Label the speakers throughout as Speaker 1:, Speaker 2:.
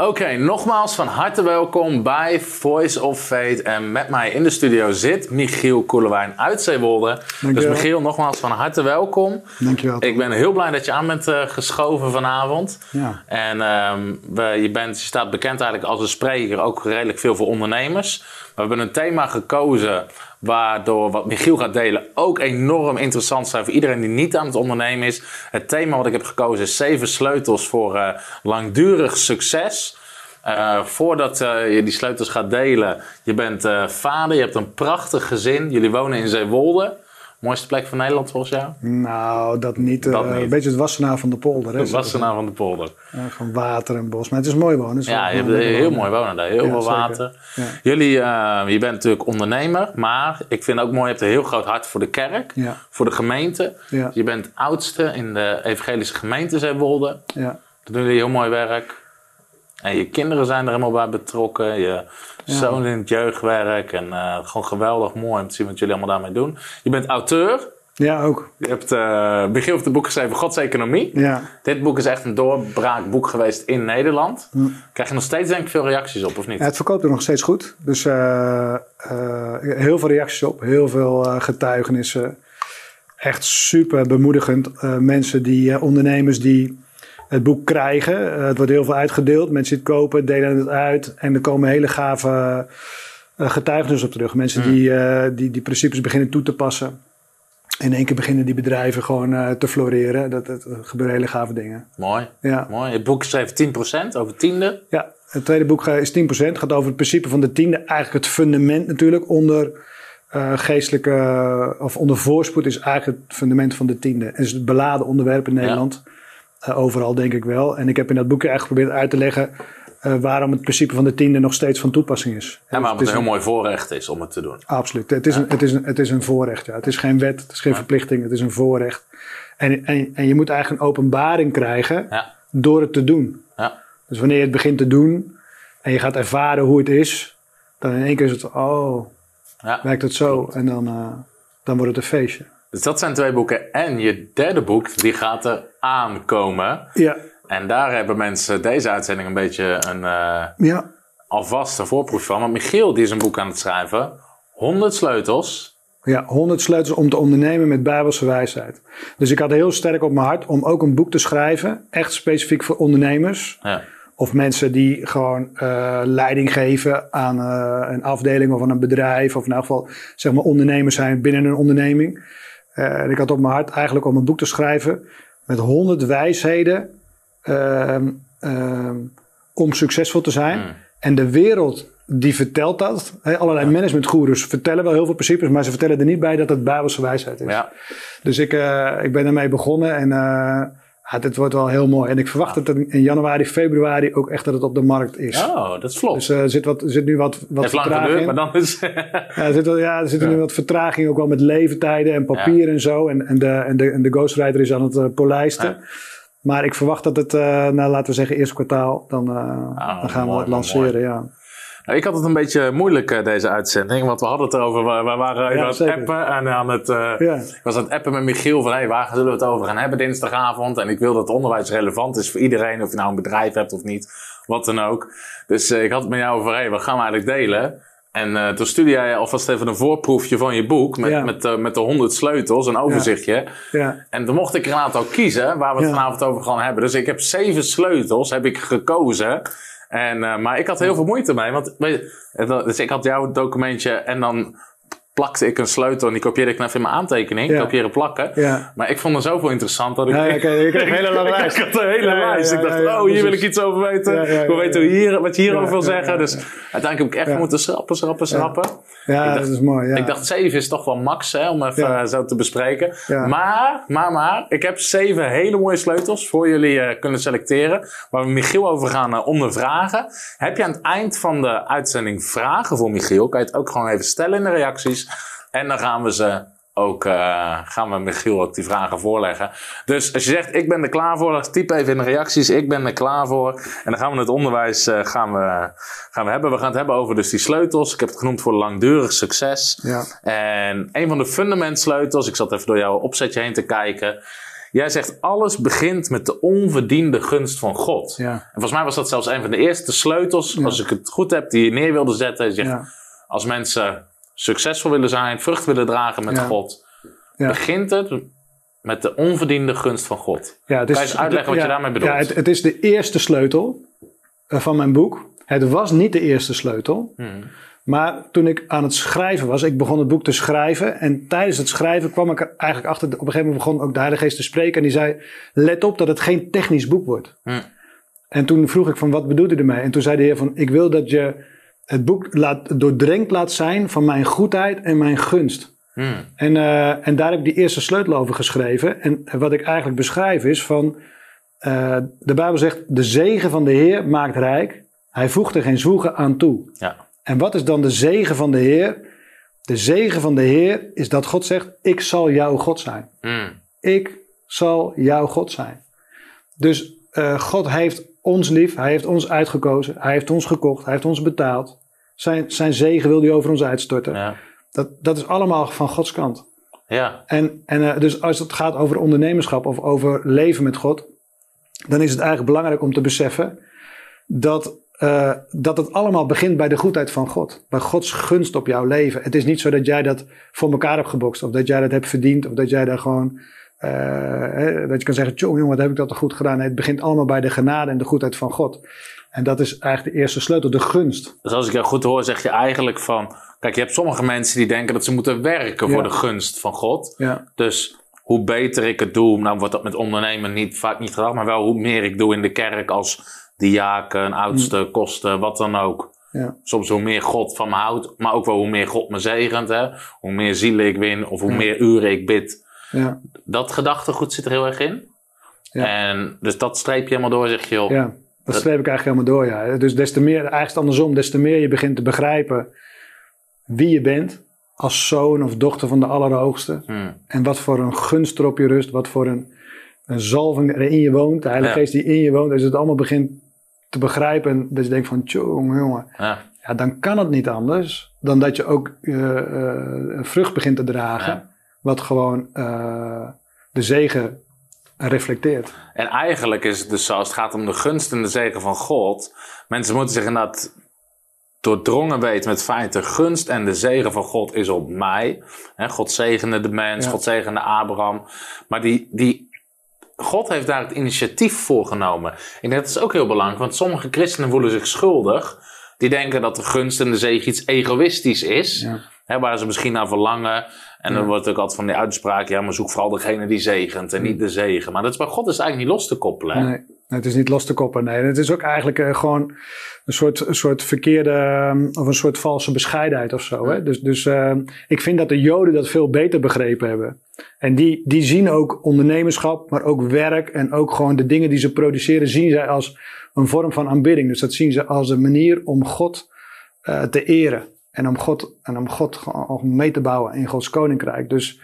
Speaker 1: Oké, nogmaals van harte welkom bij Voice of Fate. En met mij in de studio zit Michiel Koelewijn uit Zeewolde. Dus. Michiel, nogmaals van harte welkom.
Speaker 2: Dankjewel.
Speaker 1: Ik ben heel blij dat je aan bent eh, geschoven vanavond.
Speaker 2: Ja.
Speaker 1: En ehm, we, je, bent, je staat bekend eigenlijk als een spreker, ook redelijk veel voor ondernemers. We hebben een thema gekozen waardoor wat Michiel gaat delen ook enorm interessant zijn voor iedereen die niet aan het ondernemen is. Het thema wat ik heb gekozen is zeven sleutels voor eh, langdurig succes. Eh, voordat eh, je die sleutels gaat delen, je bent vader, je hebt een prachtig gezin, jullie wonen in Zeewolde. Mooiste plek van Nederland volgens jou?
Speaker 2: Nou, dat niet. eh,
Speaker 1: Dat niet.
Speaker 2: Een beetje het Wassenaar van de polder. Hè?
Speaker 1: Wassenaar van de polder.
Speaker 2: Ja, gewoon water en bos. Maar het is mooi wonen. Het is
Speaker 1: Ja, je hebt heel mooi wonen daar. Heel
Speaker 2: Ja,
Speaker 1: veel water.
Speaker 2: Ja.
Speaker 1: Jullie, eh, je bent natuurlijk ondernemer, maar ik vind ook mooi, je hebt een heel groot hart voor de kerk, voor de gemeente. Je bent oudste in de evangelische gemeente Zeewolde.
Speaker 2: Ja.
Speaker 1: Daar doen jullie heel mooi werk. En je kinderen zijn er helemaal bij betrokken. Je zoon in het jeugdwerk. En eh, gewoon geweldig mooi om te zien wat jullie allemaal daarmee doen. Je bent auteur.
Speaker 2: ja, ook.
Speaker 1: Je hebt eh begin op het boek geschreven Gods Economie.
Speaker 2: Ja.
Speaker 1: Dit boek is echt een doorbraakboek geweest in Nederland. Krijg je nog steeds denk ik veel reacties op, of niet?
Speaker 2: Ja, het verkoopt er nog steeds goed. Dus eh, eh, heel veel reacties op. Heel veel getuigenissen. Echt super bemoedigend. Mensen die, ondernemers die het boek krijgen. Eh, het wordt heel veel uitgedeeld. Mensen die het kopen, delen het uit. En er komen hele gave eh, getuigenissen op terug. Mensen die, eh, die die principes beginnen toe te passen. In één keer beginnen die bedrijven gewoon te floreren. Dat, dat, gebeuren hele gave dingen.
Speaker 1: Mooi.
Speaker 2: Ja.
Speaker 1: Mooi. Het boek schreef 10% over tiende.
Speaker 2: Ja, het tweede boek is 10%. Het gaat over het principe van de tiende. Eigenlijk het fundament natuurlijk onder geestelijke... of onder voorspoed is eigenlijk het fundament van de tiende. Het is het beladen onderwerp in Nederland. Eh, overal denk ik wel. En ik heb in dat boekje eigenlijk geprobeerd uit te leggen... eh, waarom het principe van de tiende nog steeds van toepassing is.
Speaker 1: En waarom
Speaker 2: Dus
Speaker 1: het een
Speaker 2: is
Speaker 1: heel mooi voorrecht is om het te doen.
Speaker 2: Absoluut. Het is, een, het, is een, het is een voorrecht. Ja. Het is geen wet, het is geen verplichting, het is een voorrecht. En, en, en je moet eigenlijk een openbaring krijgen
Speaker 1: Ja.
Speaker 2: door het te doen.
Speaker 1: Ja.
Speaker 2: Dus wanneer je het begint te doen en je gaat ervaren hoe het is, dan in één keer is het, oh,
Speaker 1: Ja.
Speaker 2: werkt het zo? En dan, eh, dan wordt het een feestje.
Speaker 1: Dus dat zijn twee boeken. En je derde boek, die gaat er aankomen.
Speaker 2: Ja,
Speaker 1: En daar hebben mensen deze uitzending een beetje een eh
Speaker 2: ja,
Speaker 1: alvast een voorproef van. Want Michiel die is een boek aan het schrijven. 100 sleutels.
Speaker 2: ja, 100 sleutels om te ondernemen met bijbelse wijsheid. Dus ik had heel sterk op mijn hart om ook een boek te schrijven, echt specifiek voor ondernemers.
Speaker 1: Ja.
Speaker 2: Of mensen die gewoon eh, leiding geven aan eh, een afdeling of aan een bedrijf. Of in elk geval zeg maar ondernemers zijn binnen een onderneming. En ik had op mijn hart eigenlijk om een boek te schrijven met honderd wijsheden ehm, ehm, om succesvol te zijn. En de wereld die vertelt dat. Allerlei managementgoeroes vertellen wel heel veel principes, maar ze vertellen er niet bij dat het bijbelse wijsheid is.
Speaker 1: Ja.
Speaker 2: Dus ik, eh, ik ben ermee begonnen en eh ja, dit wordt wel heel mooi. En ik verwacht dat het in januari, februari ook echt dat het op de markt is.
Speaker 1: Oh, dat is vlot.
Speaker 2: Dus eh, er zit, wat, zit nu wat, wat
Speaker 1: Heeft
Speaker 2: vertraging
Speaker 1: maar dan is...
Speaker 2: Ja, er zit, wel- ja, er zit nu wat vertraging ook wel met leeftijden en papier en zo. En, en, de, en, de, en de ghostwriter is aan het eh, polijsten. Maar ik verwacht dat het, eh, nou, laten we zeggen, eerste kwartaal, dan, eh,
Speaker 1: Ah,
Speaker 2: dan gaan
Speaker 1: mooi,
Speaker 2: we het
Speaker 1: mooi,
Speaker 2: lanceren. Ja.
Speaker 1: Nou, ik had het een beetje moeilijk eh, deze uitzending, want we hadden het erover. We, we waren
Speaker 2: Ja,
Speaker 1: aan het appen en aan het. eh,
Speaker 2: Ja.
Speaker 1: Ik was aan het appen met Michiel van hey, waar zullen we het over gaan hebben dinsdagavond? En ik wil dat onderwijs relevant is voor iedereen, of je nou een bedrijf hebt of niet, wat dan ook. Dus eh, ik had het met jou over hey, wat gaan we eigenlijk delen? En toen stuurde jij alvast even een voorproefje van je boek met,
Speaker 2: Ja.
Speaker 1: met, met de 100 sleutels, een overzichtje.
Speaker 2: Ja.
Speaker 1: En toen mocht ik er een aantal kiezen waar we het vanavond over gaan hebben. Dus ik heb zeven sleutels heb ik gekozen. En, eh, maar ik had heel veel moeite mee. Want, eh, dus ik had jouw documentje en dan plakte ik een sleutel en die kopieerde ik even in mijn aantekening.
Speaker 2: Ja.
Speaker 1: Kopiëren plakken.
Speaker 2: Ja.
Speaker 1: Maar ik vond er zoveel interessant dat ik...
Speaker 2: Ja, je kreeg een hele lange lijst.
Speaker 1: ik had een hele lijst. Ik dacht, oh, hier wil ik iets over weten. Ik wil weten hoe hier, wat je hierover wil zeggen. Dus uiteindelijk heb ik echt moeten schrappen, schrappen, schrappen.
Speaker 2: Ja,
Speaker 1: Ik dacht-
Speaker 2: dat is mooi. Ja.
Speaker 1: Ik dacht, zeven is toch wel max hè, om even eh, zo te bespreken. Maar, maar, maar, ik heb zeven hele mooie sleutels voor jullie eh, kunnen selecteren. Waar we Michiel over gaan eh, ondervragen. Heb je aan het eind van de uitzending vragen voor Michiel? Kan je het ook gewoon even stellen in de reacties. En dan gaan we ze ook uh, gaan we Michiel ook die vragen voorleggen. Dus als je zegt, ik ben er klaar voor, typ even in de reacties, ik ben er klaar voor. En dan gaan we het onderwijs uh, gaan we, gaan we hebben. We gaan het hebben over dus die sleutels. Ik heb het genoemd voor langdurig succes.
Speaker 2: Ja.
Speaker 1: En een van de fundamentsleutels, ik zat even door jouw opzetje heen te kijken. Jij zegt, alles begint met de onverdiende gunst van God.
Speaker 2: Ja.
Speaker 1: En volgens mij was dat zelfs een van de eerste sleutels, als ik het goed heb, die je neer wilde zetten. Je zegt, als mensen succesvol willen zijn, vrucht willen dragen met
Speaker 2: Ja.
Speaker 1: God,
Speaker 2: Ja.
Speaker 1: begint het met de onverdiende gunst van God.
Speaker 2: Ja, het is,
Speaker 1: Kan je eens uitleggen wat je daarmee bedoelt?
Speaker 2: Ja, het, het is de eerste sleutel eh, van mijn boek. Het was niet de eerste sleutel.
Speaker 1: Hmm.
Speaker 2: Maar toen ik aan het schrijven was, ik begon het boek te schrijven. En tijdens het schrijven kwam ik er eigenlijk achter. Op een gegeven moment begon ook de Heilige Geest te spreken. En die zei: Let op dat het geen technisch boek wordt.
Speaker 1: Hmm.
Speaker 2: En toen vroeg ik: van Wat bedoelt u ermee? En toen zei de Heer: van, Ik wil dat je het boek laat, doordrenkt laat zijn van mijn goedheid en mijn gunst.
Speaker 1: Hmm.
Speaker 2: En, eh, en daar heb ik die eerste sleutel over geschreven. En wat ik eigenlijk beschrijf is van... eh, de Bijbel zegt, de zegen van de Heer maakt rijk. Hij voegt er geen zwoegen aan toe.
Speaker 1: Ja.
Speaker 2: En wat is dan de zegen van de Heer? De zegen van de Heer is dat God zegt, ik zal jouw God zijn.
Speaker 1: Hmm.
Speaker 2: Ik zal jouw God zijn. Dus eh, God heeft ons lief, hij heeft ons uitgekozen, hij heeft ons gekocht, hij heeft ons betaald. Zijn, zijn zegen wil hij over ons uitstorten.
Speaker 1: Ja.
Speaker 2: Dat, dat is allemaal van Gods kant.
Speaker 1: Ja.
Speaker 2: En, en eh, dus als het gaat over ondernemerschap of over leven met God, dan is het eigenlijk belangrijk om te beseffen dat, eh, dat het allemaal begint bij de goedheid van God. Bij Gods gunst op jouw leven. Het is niet zo dat jij dat voor elkaar hebt gebokst, of dat jij dat hebt verdiend, of dat jij daar gewoon. Eh, dat je kan zeggen, "Tjoh, jongen, wat heb ik dat toch goed gedaan. Nee, het begint allemaal bij de genade en de goedheid van God. En dat is eigenlijk de eerste sleutel, de gunst.
Speaker 1: Dus als ik jou goed hoor, zeg je eigenlijk van... Kijk, je hebt sommige mensen die denken dat ze moeten werken voor
Speaker 2: Ja.
Speaker 1: de gunst van God.
Speaker 2: Ja,
Speaker 1: Dus hoe beter ik het doe, nou wordt dat met ondernemen niet, vaak niet gedacht, maar wel hoe meer ik doe in de kerk als diaken, oudste, kosten, wat dan ook.
Speaker 2: ja,
Speaker 1: Soms hoe meer God van me houdt, maar ook wel hoe meer God me zegent. Hè? Hoe meer zielen ik win of hoe meer uren ik bid.
Speaker 2: Ja,
Speaker 1: Dat gedachtegoed zit er heel erg in.
Speaker 2: Ja.
Speaker 1: En dus dat streep je helemaal door, zeg je, joh.
Speaker 2: Ja, dat
Speaker 1: Dat-
Speaker 2: streep ik eigenlijk helemaal door, ja. Dus des te meer, eigenlijk andersom, des te meer je begint te begrijpen wie je bent als zoon of dochter van de Allerhoogste.
Speaker 1: Hmm.
Speaker 2: En wat voor een gunst er op je rust, wat voor een, een zalving er in je woont, de Heilige
Speaker 1: Ja.
Speaker 2: Geest die in je woont. Als je het allemaal begint te begrijpen en dat je denkt van, jongen, jongen,
Speaker 1: Ja.
Speaker 2: ja, dan kan het niet anders dan dat je ook een vrucht begint te dragen,
Speaker 1: Ja.
Speaker 2: Wat gewoon eh, de zegen reflecteert.
Speaker 1: En eigenlijk is het dus zo, als het gaat om de gunst en de zegen van God. Mensen moeten zich inderdaad doordrongen weten met het feit, de gunst en de zegen van God is op mij. God zegende de mens,
Speaker 2: Ja.
Speaker 1: God zegende Abraham. Maar die, die, God heeft daar het initiatief voor genomen. En dat is ook heel belangrijk, want sommige christenen voelen zich schuldig. Die denken dat de gunst en de zegen iets egoïstisch is.
Speaker 2: Ja.
Speaker 1: Waar ze misschien naar verlangen. En dan wordt ook altijd van die uitspraak, ja, maar zoek vooral degene die zegent en niet de zegen. Maar dat is bij God is eigenlijk niet los te koppelen. hè?
Speaker 2: Nee, het is niet los te koppelen. Nee, het is ook eigenlijk eh, gewoon een soort, een soort verkeerde ehm, of een soort valse bescheidenheid of zo. Hè? Dus, dus ehm, ik vind dat de Joden dat veel beter begrepen hebben. En die, die zien ook ondernemerschap, maar ook werk en ook gewoon de dingen die ze produceren, zien zij als een vorm van aanbidding. Dus dat zien ze als een manier om God eh, te eren. En om God, en om God om mee te bouwen in Gods koninkrijk. Dus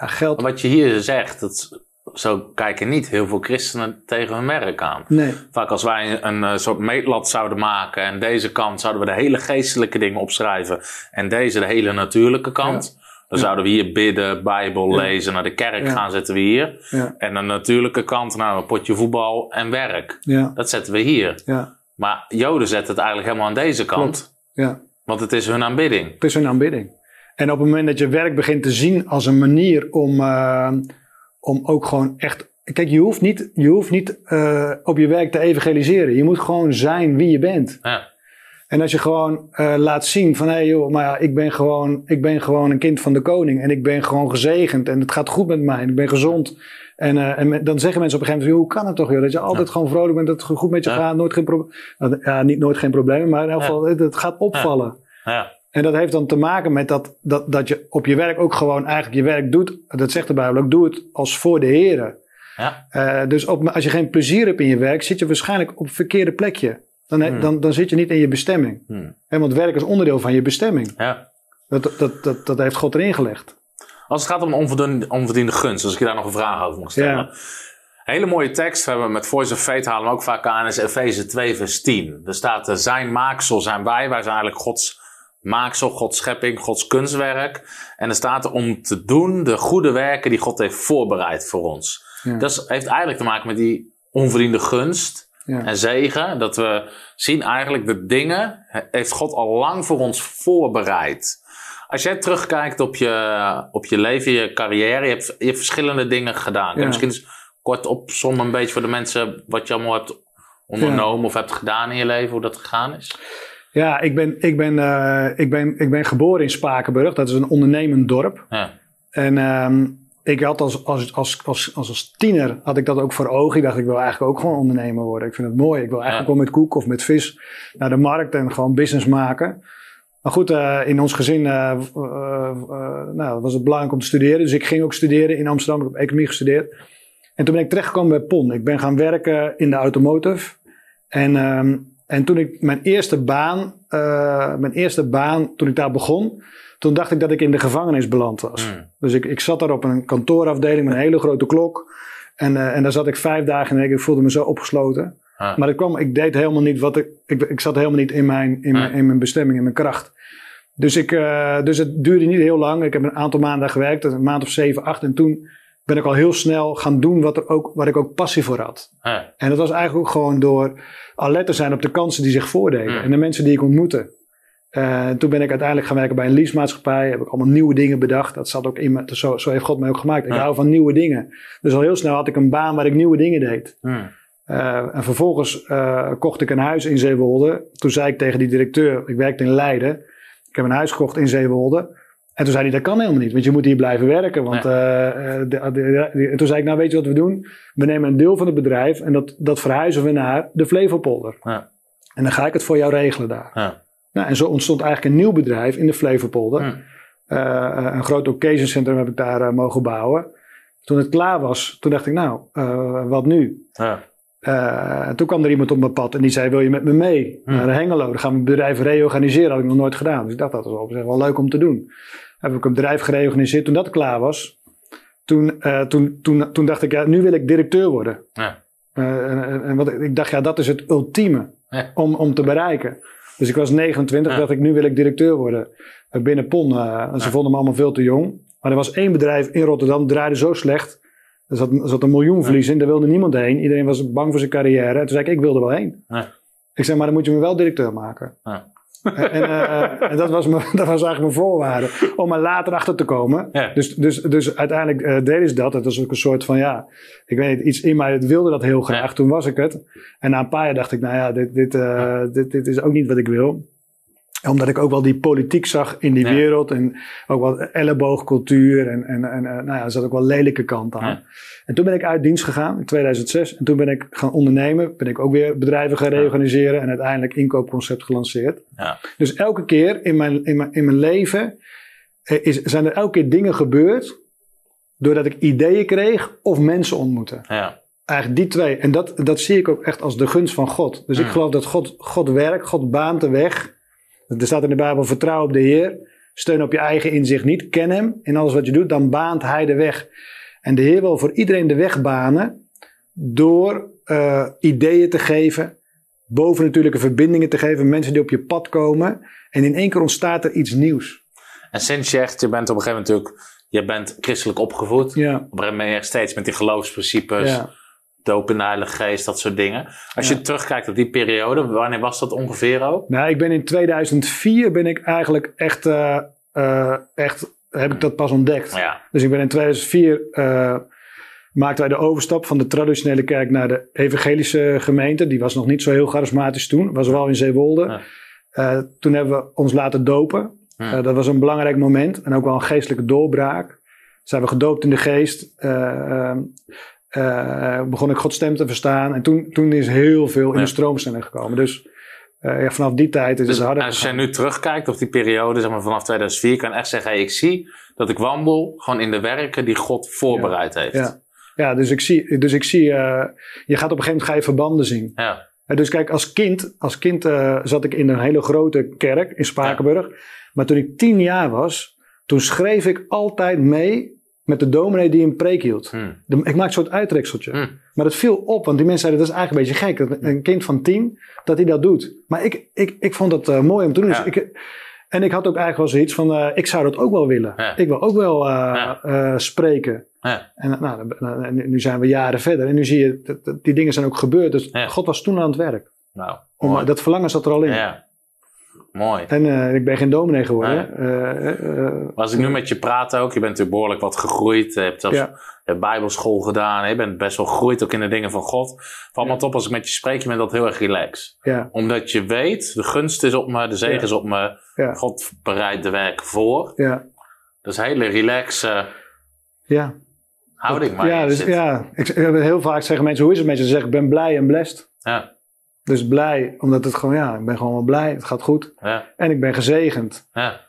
Speaker 2: ja, geld.
Speaker 1: Wat je hier zegt, dat, zo kijken niet heel veel christenen tegen hun werk aan.
Speaker 2: Nee,
Speaker 1: Vaak als wij een, eh, soort meetlat zouden maken en deze kant zouden we de hele geestelijke dingen opschrijven en deze de hele natuurlijke kant. Dan
Speaker 2: Ja.
Speaker 1: zouden we hier bidden, Bijbel
Speaker 2: Ja.
Speaker 1: lezen, naar de kerk gaan zetten we hier.
Speaker 2: ja,
Speaker 1: En de natuurlijke kant, nou een potje voetbal en werk. Dat zetten we hier.
Speaker 2: ja,
Speaker 1: Maar Joden zetten het eigenlijk helemaal aan deze kant.
Speaker 2: ja.
Speaker 1: Want het is hun aanbidding.
Speaker 2: Het is een aanbidding. En op het moment dat je werk begint te zien als een manier om, eh, om ook gewoon echt. Kijk, je hoeft niet, je hoeft niet eh, op je werk te evangeliseren. Je moet gewoon zijn wie je bent.
Speaker 1: Ja.
Speaker 2: En als je gewoon eh, laat zien van hé hey joh, maar ja, ik ben, gewoon, ik ben gewoon een kind van de koning. En ik ben gewoon gezegend. En het gaat goed met mij. En ik ben gezond. En, eh, en me- dan zeggen mensen op een gegeven moment: hoe kan het toch, joh? Dat je altijd gewoon vrolijk bent, dat het goed met je
Speaker 1: Ja.
Speaker 2: gaat, nooit geen probleem. Ja, niet nooit geen probleem, maar in elk geval, het, het gaat opvallen.
Speaker 1: Ja.
Speaker 2: En dat heeft dan te maken met dat, dat, dat je op je werk ook gewoon eigenlijk je werk doet. Dat zegt de Bijbel ook, doe het als voor de Heer.
Speaker 1: Ja.
Speaker 2: dus op, als je geen plezier hebt in je werk, zit je waarschijnlijk op het verkeerde plekje. Dan,
Speaker 1: Hmm.
Speaker 2: dan, dan zit je niet in je bestemming.
Speaker 1: Hmm.
Speaker 2: Want werk is onderdeel van je bestemming.
Speaker 1: ja.
Speaker 2: Dat, dat, dat, dat heeft God erin gelegd.
Speaker 1: Als het gaat om onverdiende, onverdiende gunst, als ik je daar nog een vraag over mag stellen.
Speaker 2: Ja.
Speaker 1: Hele mooie tekst, we hebben met Voice of Fate halen we ook vaak aan, is Efeze 2 vers 10. Er staat, eh, zijn maaksel zijn wij, wij zijn eigenlijk Gods maaksel, Gods schepping, Gods kunstwerk. En er staat er om te doen de goede werken die God heeft voorbereid voor ons.
Speaker 2: Ja.
Speaker 1: Dat heeft eigenlijk te maken met die onverdiende gunst
Speaker 2: Ja.
Speaker 1: en zegen. Dat we zien eigenlijk de dingen, he- heeft God al lang voor ons voorbereid. Als jij terugkijkt op je, op je leven, je carrière, je hebt, je hebt verschillende dingen gedaan.
Speaker 2: Ja.
Speaker 1: misschien kort opzommen een beetje voor de mensen wat je allemaal hebt ondernomen of hebt gedaan in je leven, hoe dat gegaan is?
Speaker 2: Ja, ik ben, ik, ben, eh, ik, ben, ik ben geboren in Spakenburg. Dat is een ondernemend dorp.
Speaker 1: Ja,
Speaker 2: En ehm, ik had als, als, als, als, als, tiener had ik dat ook voor ogen. Ik dacht, ik wil eigenlijk ook gewoon ondernemer worden. Ik vind het mooi. Ik wil eigenlijk
Speaker 1: Ja.
Speaker 2: wel met koek of met vis naar de markt en gewoon business maken. Maar goed, eh, in ons gezin eh, eh, nou, was het belangrijk om te studeren. Dus ik ging ook studeren in Amsterdam. Ik heb economie gestudeerd. En toen ben ik terechtgekomen bij PON. Ik ben gaan werken in de automotive. En, ehm, en toen ik mijn eerste baan, mijn eerste baan, toen ik daar begon, toen dacht ik dat ik in de gevangenis beland was.
Speaker 1: Mm.
Speaker 2: Dus ik, ik zat daar op een kantoorafdeling met een hele grote klok. En, eh, en daar zat ik vijf dagen in de week. Ik voelde me zo opgesloten.
Speaker 1: Ja.
Speaker 2: Maar ik, kwam, ik deed helemaal niet wat ik. Ik, ik zat helemaal niet in mijn, in, mijn,
Speaker 1: Nee.
Speaker 2: in mijn bestemming, in mijn kracht. Dus, ik, eh, dus het duurde niet heel lang. Ik heb een aantal maanden daar gewerkt, een maand of zeven, acht. En toen ben ik al heel snel gaan doen wat, er ook, waar ik ook passie voor had.
Speaker 1: ja,
Speaker 2: En dat was eigenlijk ook gewoon door alert te zijn op de kansen die zich voordeden.
Speaker 1: Mm.
Speaker 2: En de mensen die ik ontmoette. Eh, toen ben ik uiteindelijk gaan werken bij een leasemaatschappij. Heb ik allemaal nieuwe dingen bedacht. Dat zat ook in me. Zo, zo heeft God mij ook gemaakt. Ik
Speaker 1: Ja.
Speaker 2: hou van nieuwe dingen. Dus al heel snel had ik een baan waar ik nieuwe dingen deed.
Speaker 1: Mm.
Speaker 2: Eh, en vervolgens eh, kocht ik een huis in Zeewolde. Toen zei ik tegen die directeur, ik werkte in Leiden. Ik heb een huis gekocht in Zeewolde. En toen zei hij, dat kan helemaal niet, want je moet hier blijven werken. Want, de- de- de- en toen zei ik, nou weet je wat we doen? We nemen een deel van het bedrijf en dat, dat verhuizen we naar de Flevopolder.
Speaker 1: Ja.
Speaker 2: En dan ga ik het voor jou regelen daar.
Speaker 1: Ja.
Speaker 2: Nou, en zo ontstond eigenlijk een nieuw bedrijf in de Flevopolder.
Speaker 1: Mm.
Speaker 2: Eh, een groot occasion centrum heb ik daar eh, mogen bouwen. Toen het klaar was, toen dacht ik, nou, eh, wat nu?
Speaker 1: Ja.
Speaker 2: Eh, toen kwam er iemand op mijn pad en die zei: Wil je met me mee naar Hengelo? Dan gaan we het bedrijf reorganiseren. Dat had ik nog nooit gedaan. Dus ik dacht dat was zich wel leuk om te doen. Heb ik een bedrijf gereorganiseerd. Toen dat klaar was, toen, eh, toen, toen, toen dacht ik: ja, nu wil ik directeur worden.
Speaker 1: Ja.
Speaker 2: Eh, en, en- wat, ik- dacht: ja, dat is het ultieme
Speaker 1: Ja.
Speaker 2: om, om te bereiken. Dus ik was 29,
Speaker 1: Ja.
Speaker 2: dacht ik: nu wil ik directeur worden. Eh, binnen PON. eh, en ze
Speaker 1: Ja.
Speaker 2: vonden me allemaal veel te jong. Maar er was één bedrijf in Rotterdam, draaide zo slecht. Er zat, er zat een miljoen verlies in, daar wilde niemand heen. Iedereen was bang voor zijn carrière. En toen zei ik, ik wil er wel heen. Ik zei, maar dan moet je me wel directeur maken.
Speaker 1: Ja.
Speaker 2: En, en, eh, en dat, was me, dat was eigenlijk mijn voorwaarde. Om er later achter te komen.
Speaker 1: Ja.
Speaker 2: Dus, dus, dus uiteindelijk eh, deden ze dat. Het was ook een soort van, ja, ik weet niet, iets in mij het wilde dat heel graag.
Speaker 1: Ja.
Speaker 2: Toen was ik het. En na een paar jaar dacht ik, nou ja, dit, dit, eh, dit, dit is ook niet wat ik wil omdat ik ook wel die politiek zag in die
Speaker 1: Ja.
Speaker 2: wereld. En ook wel elleboogcultuur. En, en, en eh, nou ja, er zat ook wel lelijke kant aan.
Speaker 1: Ja.
Speaker 2: En toen ben ik uit dienst gegaan in 2006. En toen ben ik gaan ondernemen. Ben ik ook weer bedrijven gaan reorganiseren. En uiteindelijk inkoopconcept gelanceerd.
Speaker 1: Ja.
Speaker 2: Dus elke keer in mijn, in mijn, in mijn leven eh, is, zijn er elke keer dingen gebeurd. Doordat ik ideeën kreeg of mensen ontmoette.
Speaker 1: Ja.
Speaker 2: Eigenlijk die twee. En dat, dat zie ik ook echt als de gunst van God. Dus ik
Speaker 1: Mm.
Speaker 2: geloof dat God, God werkt, God baant de weg. Er staat in de Bijbel: vertrouw op de Heer. Steun op je eigen inzicht niet. Ken hem in alles wat je doet, dan baant hij de weg. En de Heer wil voor iedereen de weg banen. Door eh, ideeën te geven. Bovennatuurlijke verbindingen te geven. Mensen die op je pad komen. En in één keer ontstaat er iets nieuws.
Speaker 1: En sinds je echt, je bent op een gegeven moment natuurlijk, je bent christelijk opgevoed.
Speaker 2: Ja.
Speaker 1: Op een gegeven moment ben je steeds met die geloofsprincipes,
Speaker 2: Ja.
Speaker 1: Doop in de Geest, dat soort dingen. Als
Speaker 2: Ja.
Speaker 1: je terugkijkt op die periode, wanneer was dat ongeveer ook?
Speaker 2: Nou, ik ben in 2004 ben ik eigenlijk echt, eh, eh, echt heb ik dat pas ontdekt.
Speaker 1: Ja.
Speaker 2: Dus ik ben in 2004 eh maakten wij de overstap van de traditionele kerk naar de evangelische gemeente. Die was nog niet zo heel charismatisch toen, was wel in Zeewolde.
Speaker 1: Ja.
Speaker 2: Toen hebben we ons laten dopen. Dat was een belangrijk moment en ook wel een geestelijke doorbraak. Zijn we gedoopt in de geest. eh, eh, begon ik Gods stem te verstaan. En toen, toen is heel veel in
Speaker 1: Ja.
Speaker 2: de stroomstelling gekomen. Dus eh, ja, vanaf die tijd is
Speaker 1: Dus
Speaker 2: het harder
Speaker 1: als je nu terugkijkt op die periode, zeg maar vanaf 2004, kan je echt zeggen, hey, ik zie dat ik wandel gewoon in de werken die God voorbereid heeft.
Speaker 2: Ja. Ja, dus ik zie, dus ik zie eh, je gaat op een gegeven moment ga je verbanden zien.
Speaker 1: Ja.
Speaker 2: Dus kijk, als kind, als kind zat ik in een hele grote kerk in Spakenburg. Maar toen ik tien jaar was, Toen schreef ik altijd mee met de dominee die een preek hield.
Speaker 1: Hmm.
Speaker 2: De- ik maakte een soort uittrekseltje.
Speaker 1: Hmm.
Speaker 2: Maar dat viel op, want die mensen zeiden dat is eigenlijk een beetje gek. Dat een kind van tien, dat hij dat doet. Maar ik, ik, ik vond dat eh, mooi om te doen.
Speaker 1: Ja.
Speaker 2: Dus ik, en ik had ook eigenlijk wel zoiets van, eh, ik zou dat ook wel willen.
Speaker 1: Ja.
Speaker 2: Ik wil ook wel eh,
Speaker 1: Ja.
Speaker 2: spreken.
Speaker 1: Ja.
Speaker 2: En nou, en nu zijn we jaren verder. En nu zie je, dat, die dingen zijn ook gebeurd. Dus. God was toen aan het werk.
Speaker 1: Nou,
Speaker 2: Om, dat verlangen zat er al in.
Speaker 1: Ja. Mooi.
Speaker 2: En eh, ik ben geen dominee geworden.
Speaker 1: Nee.
Speaker 2: Eh, eh,
Speaker 1: Als ik nu met je praat ook, je bent natuurlijk behoorlijk wat gegroeid. Je hebt zelfs
Speaker 2: Ja.
Speaker 1: je hebt bijbelschool gedaan. Je bent best wel gegroeid ook in de dingen van God. Valt me
Speaker 2: Ja.
Speaker 1: op als ik met je spreek, je bent dat heel erg relaxed.
Speaker 2: ja,
Speaker 1: Omdat je weet, de gunst is op me, de zegen is op me. God bereidt de werken voor.
Speaker 2: ja,
Speaker 1: Dat is een hele relaxe
Speaker 2: ja.
Speaker 1: houding waar
Speaker 2: ja, dus, ja, ik- heel vaak zeggen mensen, hoe is het met je? Ze zeggen, ik ben blij en blessed.
Speaker 1: Ja,
Speaker 2: Dus blij, omdat het gewoon, ja, ik ben gewoon wel blij. Het gaat goed.
Speaker 1: ja,
Speaker 2: En ik ben gezegend.
Speaker 1: ja,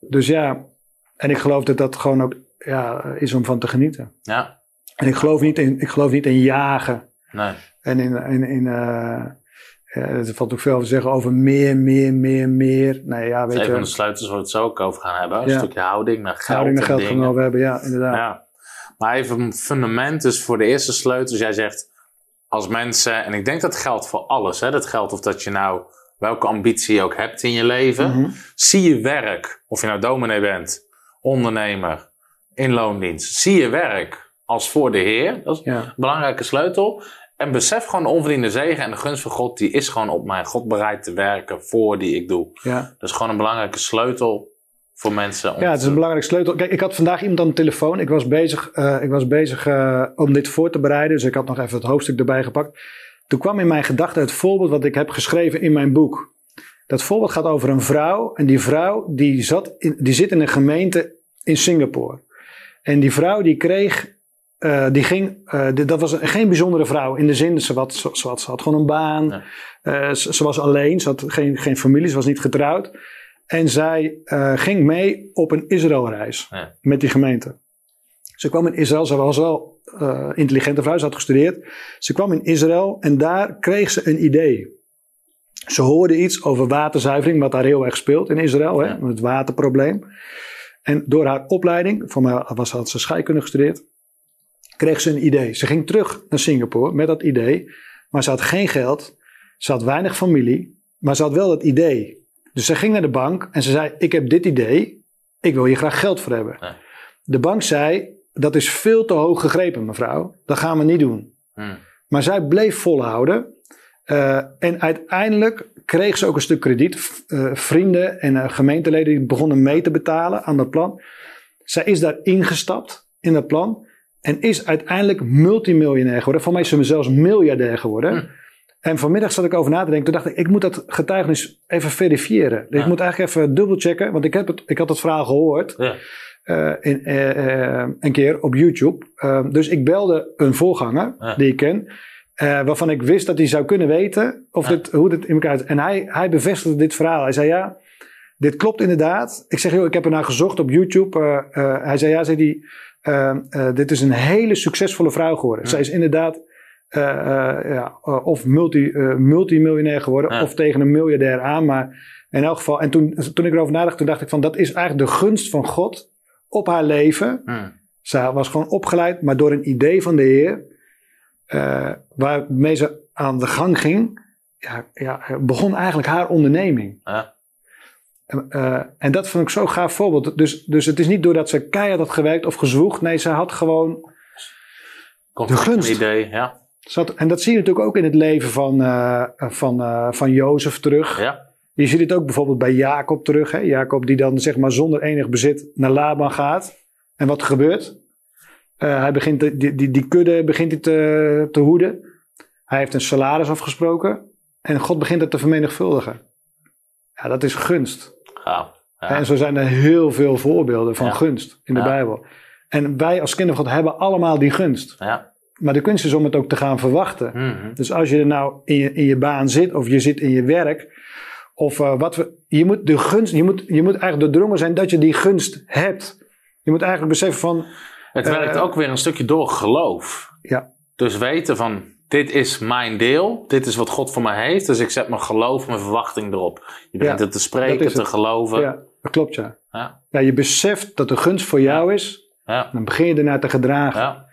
Speaker 2: Dus ja, en ik geloof dat dat gewoon ook ja, is om van te genieten.
Speaker 1: ja.
Speaker 2: En ik geloof niet in, ik geloof niet in jagen.
Speaker 1: Nee,
Speaker 2: En in, in, in eh, ja, er valt ook veel te zeggen over meer, meer, meer, meer. Nee, ja, weet
Speaker 1: een van
Speaker 2: je,
Speaker 1: de sleutels waar we het zo ook over gaan hebben. Een
Speaker 2: Ja.
Speaker 1: stukje houding naar geld
Speaker 2: houding naar geld genomen hebben. Ja, inderdaad.
Speaker 1: Ja. Maar even een fundament dus voor de eerste sleutel. Jij zegt als mensen, en ik denk dat geldt voor alles. Hè? Dat geldt of dat je nou welke ambitie je ook hebt in je leven.
Speaker 2: Mhm.
Speaker 1: Zie je werk, of je nou dominee bent, ondernemer, in loondienst. Zie je werk als voor de Heer. Dat is
Speaker 2: Ja.
Speaker 1: een belangrijke sleutel. En besef gewoon de onverdiende zegen en de gunst van God, die is gewoon op mij. God bereid te werken voor die ik doe.
Speaker 2: Ja.
Speaker 1: Dat is gewoon een belangrijke sleutel voor mensen. Om
Speaker 2: Ja, het is een belangrijk sleutel. Kijk, ik had vandaag iemand aan de telefoon. Ik was bezig, eh, ik was bezig eh, om dit voor te bereiden. Dus ik had nog even het hoofdstuk erbij gepakt. Toen kwam in mijn gedachten het voorbeeld wat ik heb geschreven in mijn boek. Dat voorbeeld gaat over een vrouw. En die vrouw die, zat in, die zit in een gemeente in Singapore. En die vrouw die kreeg, eh, die ging, dat was een- geen bijzondere vrouw. In de zin, ze, wat, ze, ze had, ze had gewoon een baan.
Speaker 1: Ja.
Speaker 2: Ze, ze was alleen, ze had geen, geen familie, ze was niet getrouwd. En zij eh, ging mee op een Israëlreis
Speaker 1: Ja.
Speaker 2: met die gemeente. Ze kwam in Israël, ze was wel eh intelligente vrouw, ze had gestudeerd. Ze kwam in Israël en daar kreeg ze een idee. Ze hoorde iets over waterzuivering, wat daar heel erg speelt in Israël, hè,
Speaker 1: Ja.
Speaker 2: het waterprobleem. En door haar opleiding, voor mij was, had ze scheikunde gestudeerd, kreeg ze een idee. Ze ging terug naar Singapore met dat idee, maar ze had geen geld, ze had weinig familie, maar ze had wel dat idee. Dus ze ging naar de bank en ze zei: Ik heb dit idee, ik wil hier graag geld voor hebben.
Speaker 1: Ja.
Speaker 2: De bank zei: Dat is veel te hoog gegrepen, mevrouw, dat gaan we niet doen.
Speaker 1: Hmm.
Speaker 2: Maar zij bleef volhouden. Eh, en uiteindelijk kreeg ze ook een stuk krediet. Eh, vrienden en eh, gemeenteleden die begonnen mee te betalen aan dat plan. Zij is daar ingestapt in dat plan. En is uiteindelijk multimiljonair geworden. Van mij is ze zelfs miljardair geworden.
Speaker 1: Hm.
Speaker 2: En vanmiddag zat ik over na te denken. Toen dacht ik, ik moet dat getuigenis even verifiëren. Ik
Speaker 1: Ja.
Speaker 2: moet eigenlijk even dubbelchecken. Want ik, heb het, ik had het verhaal gehoord
Speaker 1: Ja.
Speaker 2: eh, in, eh, eh, een keer op YouTube. Eh, dus ik belde een voorganger
Speaker 1: Ja.
Speaker 2: die ik ken. waarvan ik wist dat hij zou kunnen weten of dit, hoe dit in elkaar zit. En hij, hij bevestigde dit verhaal. Hij zei ja, dit klopt inderdaad. Ik zeg joh, ik heb ernaar gezocht op YouTube. Hij zei ja, zei die, eh, eh, dit is een hele succesvolle vrouw geworden. Zij is inderdaad ja, eh, of multi, eh, multimiljonair geworden
Speaker 1: Ja.
Speaker 2: of tegen een miljardair aan. Maar in elk geval, en toen, toen ik erover nadacht, toen dacht ik van dat is eigenlijk de gunst van God op haar leven. Zij was gewoon opgeleid, maar door een idee van de Heer, eh, waarmee ze aan de gang ging, ja, ja, begon eigenlijk haar onderneming.
Speaker 1: Ja.
Speaker 2: En, eh, en dat vond ik zo'n gaaf voorbeeld. Dus, dus het is niet doordat ze keihard had gewerkt of gezwoegd. Nee, ze had gewoon.
Speaker 1: Komt
Speaker 2: De gunst.
Speaker 1: Een idee, ja.
Speaker 2: En dat zie je natuurlijk ook in het leven van, eh van, eh, van Jozef terug.
Speaker 1: ja.
Speaker 2: Je ziet het ook bijvoorbeeld bij Jacob terug. Hè? Jacob die dan zeg maar zonder enig bezit naar Laban gaat. En wat gebeurt? Eh, hij begint die, die, die kudde begint hij te, te hoeden. Hij heeft een salaris afgesproken. En God begint het te vermenigvuldigen. Ja, dat is gunst.
Speaker 1: Ja.
Speaker 2: En zo zijn er heel veel voorbeelden van
Speaker 1: Ja.
Speaker 2: gunst in de. Bijbel. En wij als kinderen van God hebben allemaal die gunst.
Speaker 1: ja.
Speaker 2: Maar de kunst is om het ook te gaan verwachten.
Speaker 1: Mhm.
Speaker 2: Dus als je er nou in je, in je baan zit of je zit in je werk. Of eh, wat we. Je moet de gunst. Je moet, je moet eigenlijk doordrongen zijn dat je die gunst hebt. Je moet eigenlijk beseffen van.
Speaker 1: Het
Speaker 2: Eh,
Speaker 1: werkt ook weer een stukje door geloof.
Speaker 2: Ja,
Speaker 1: Dus weten van, dit is mijn deel. Dit is wat God voor mij heeft. Dus ik zet mijn geloof, mijn verwachting erop. Je begint
Speaker 2: Ja,
Speaker 1: het te spreken, te geloven.
Speaker 2: ja, Dat klopt, ja.
Speaker 1: Ja,
Speaker 2: Ja, je beseft dat de gunst voor jou is.
Speaker 1: ja,
Speaker 2: Dan begin je ernaar te gedragen.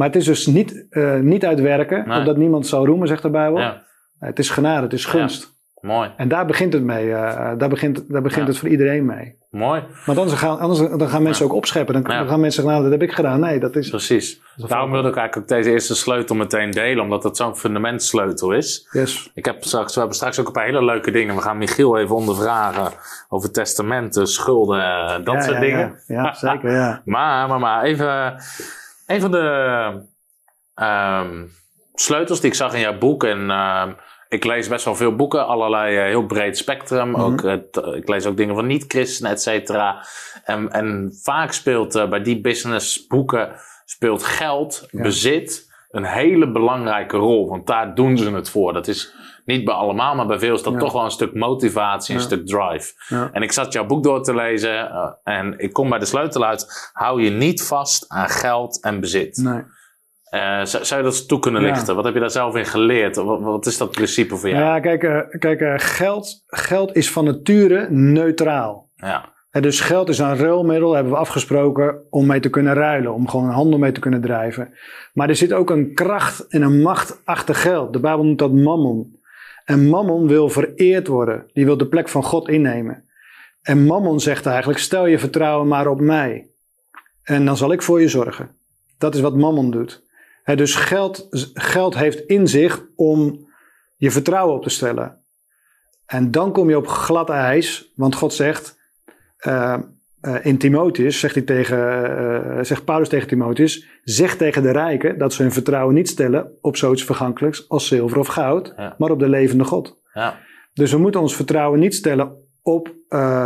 Speaker 1: Ja.
Speaker 2: Maar het is dus niet, eh, niet uitwerken,
Speaker 1: Nee.
Speaker 2: opdat niemand zal roemen, zegt de Bijbel.
Speaker 1: ja.
Speaker 2: Het is genade, het is gunst.
Speaker 1: Mooi,
Speaker 2: En daar begint het mee. eh, daar begint, daar begint
Speaker 1: Ja.
Speaker 2: het voor iedereen mee.
Speaker 1: mooi.
Speaker 2: Want anders gaan, anders, dan gaan mensen ook opscheppen. Dan,
Speaker 1: Ja.
Speaker 2: dan gaan mensen zeggen, nou, dat heb ik gedaan. Nee, dat is...
Speaker 1: Precies. Daarom wilde ik eigenlijk ook deze eerste sleutel meteen delen, omdat het zo'n fundamentsleutel is.
Speaker 2: Yes.
Speaker 1: Ik heb straks, we hebben straks ook een paar hele leuke dingen. We gaan Michiel even ondervragen over testamenten, schulden, eh, dat
Speaker 2: Ja,
Speaker 1: soort
Speaker 2: ja,
Speaker 1: dingen.
Speaker 2: Ja, ja zeker, ja.
Speaker 1: Maar, maar, maar even. Een van de ehm, sleutels die ik zag in jouw boek. En ehm, ik lees best wel veel boeken, allerlei eh, heel breed spectrum.
Speaker 2: Mhm.
Speaker 1: ook, het- ik lees ook dingen van niet-christenen, et cetera. En, en vaak speelt eh, bij die businessboeken speelt geld,
Speaker 2: Ja.
Speaker 1: bezit een hele belangrijke rol. Want daar doen ze het voor. Dat is niet bij allemaal, maar bij veel is dat
Speaker 2: Ja.
Speaker 1: toch wel een stuk motivatie, een
Speaker 2: Ja.
Speaker 1: stuk drive.
Speaker 2: Ja.
Speaker 1: En ik zat jouw boek door te lezen eh, en ik kom bij de sleutel uit. Hou je niet vast aan geld en bezit.
Speaker 2: Nee.
Speaker 1: Eh, zou, zou je dat toe kunnen lichten? Wat heb je daar zelf in geleerd? Wat, wat is dat principe voor jou?
Speaker 2: Ja, kijk, eh, kijk geld, geld is van nature neutraal.
Speaker 1: Ja,
Speaker 2: Hè, dus geld is een ruilmiddel, hebben we afgesproken, om mee te kunnen ruilen. Om gewoon een handel mee te kunnen drijven. Maar er zit ook een kracht en een macht achter geld. De Bijbel noemt dat mammon. En mammon wil vereerd worden. Die wil de plek van God innemen. En mammon zegt eigenlijk, stel je vertrouwen maar op mij. En dan zal ik voor je zorgen. Dat is wat mammon doet. Hè, dus geld, geld heeft in zich om je vertrouwen op te stellen. En dan kom je op glad ijs, want God zegt eh, eh, in Timotheus, zegt, hij tegen, eh, zegt Paulus tegen Timotheus, zeg tegen de rijken dat ze hun vertrouwen niet stellen op zoiets vergankelijks als zilver of goud,
Speaker 1: Ja.
Speaker 2: maar op de levende God.
Speaker 1: ja,
Speaker 2: Dus we moeten ons vertrouwen niet stellen op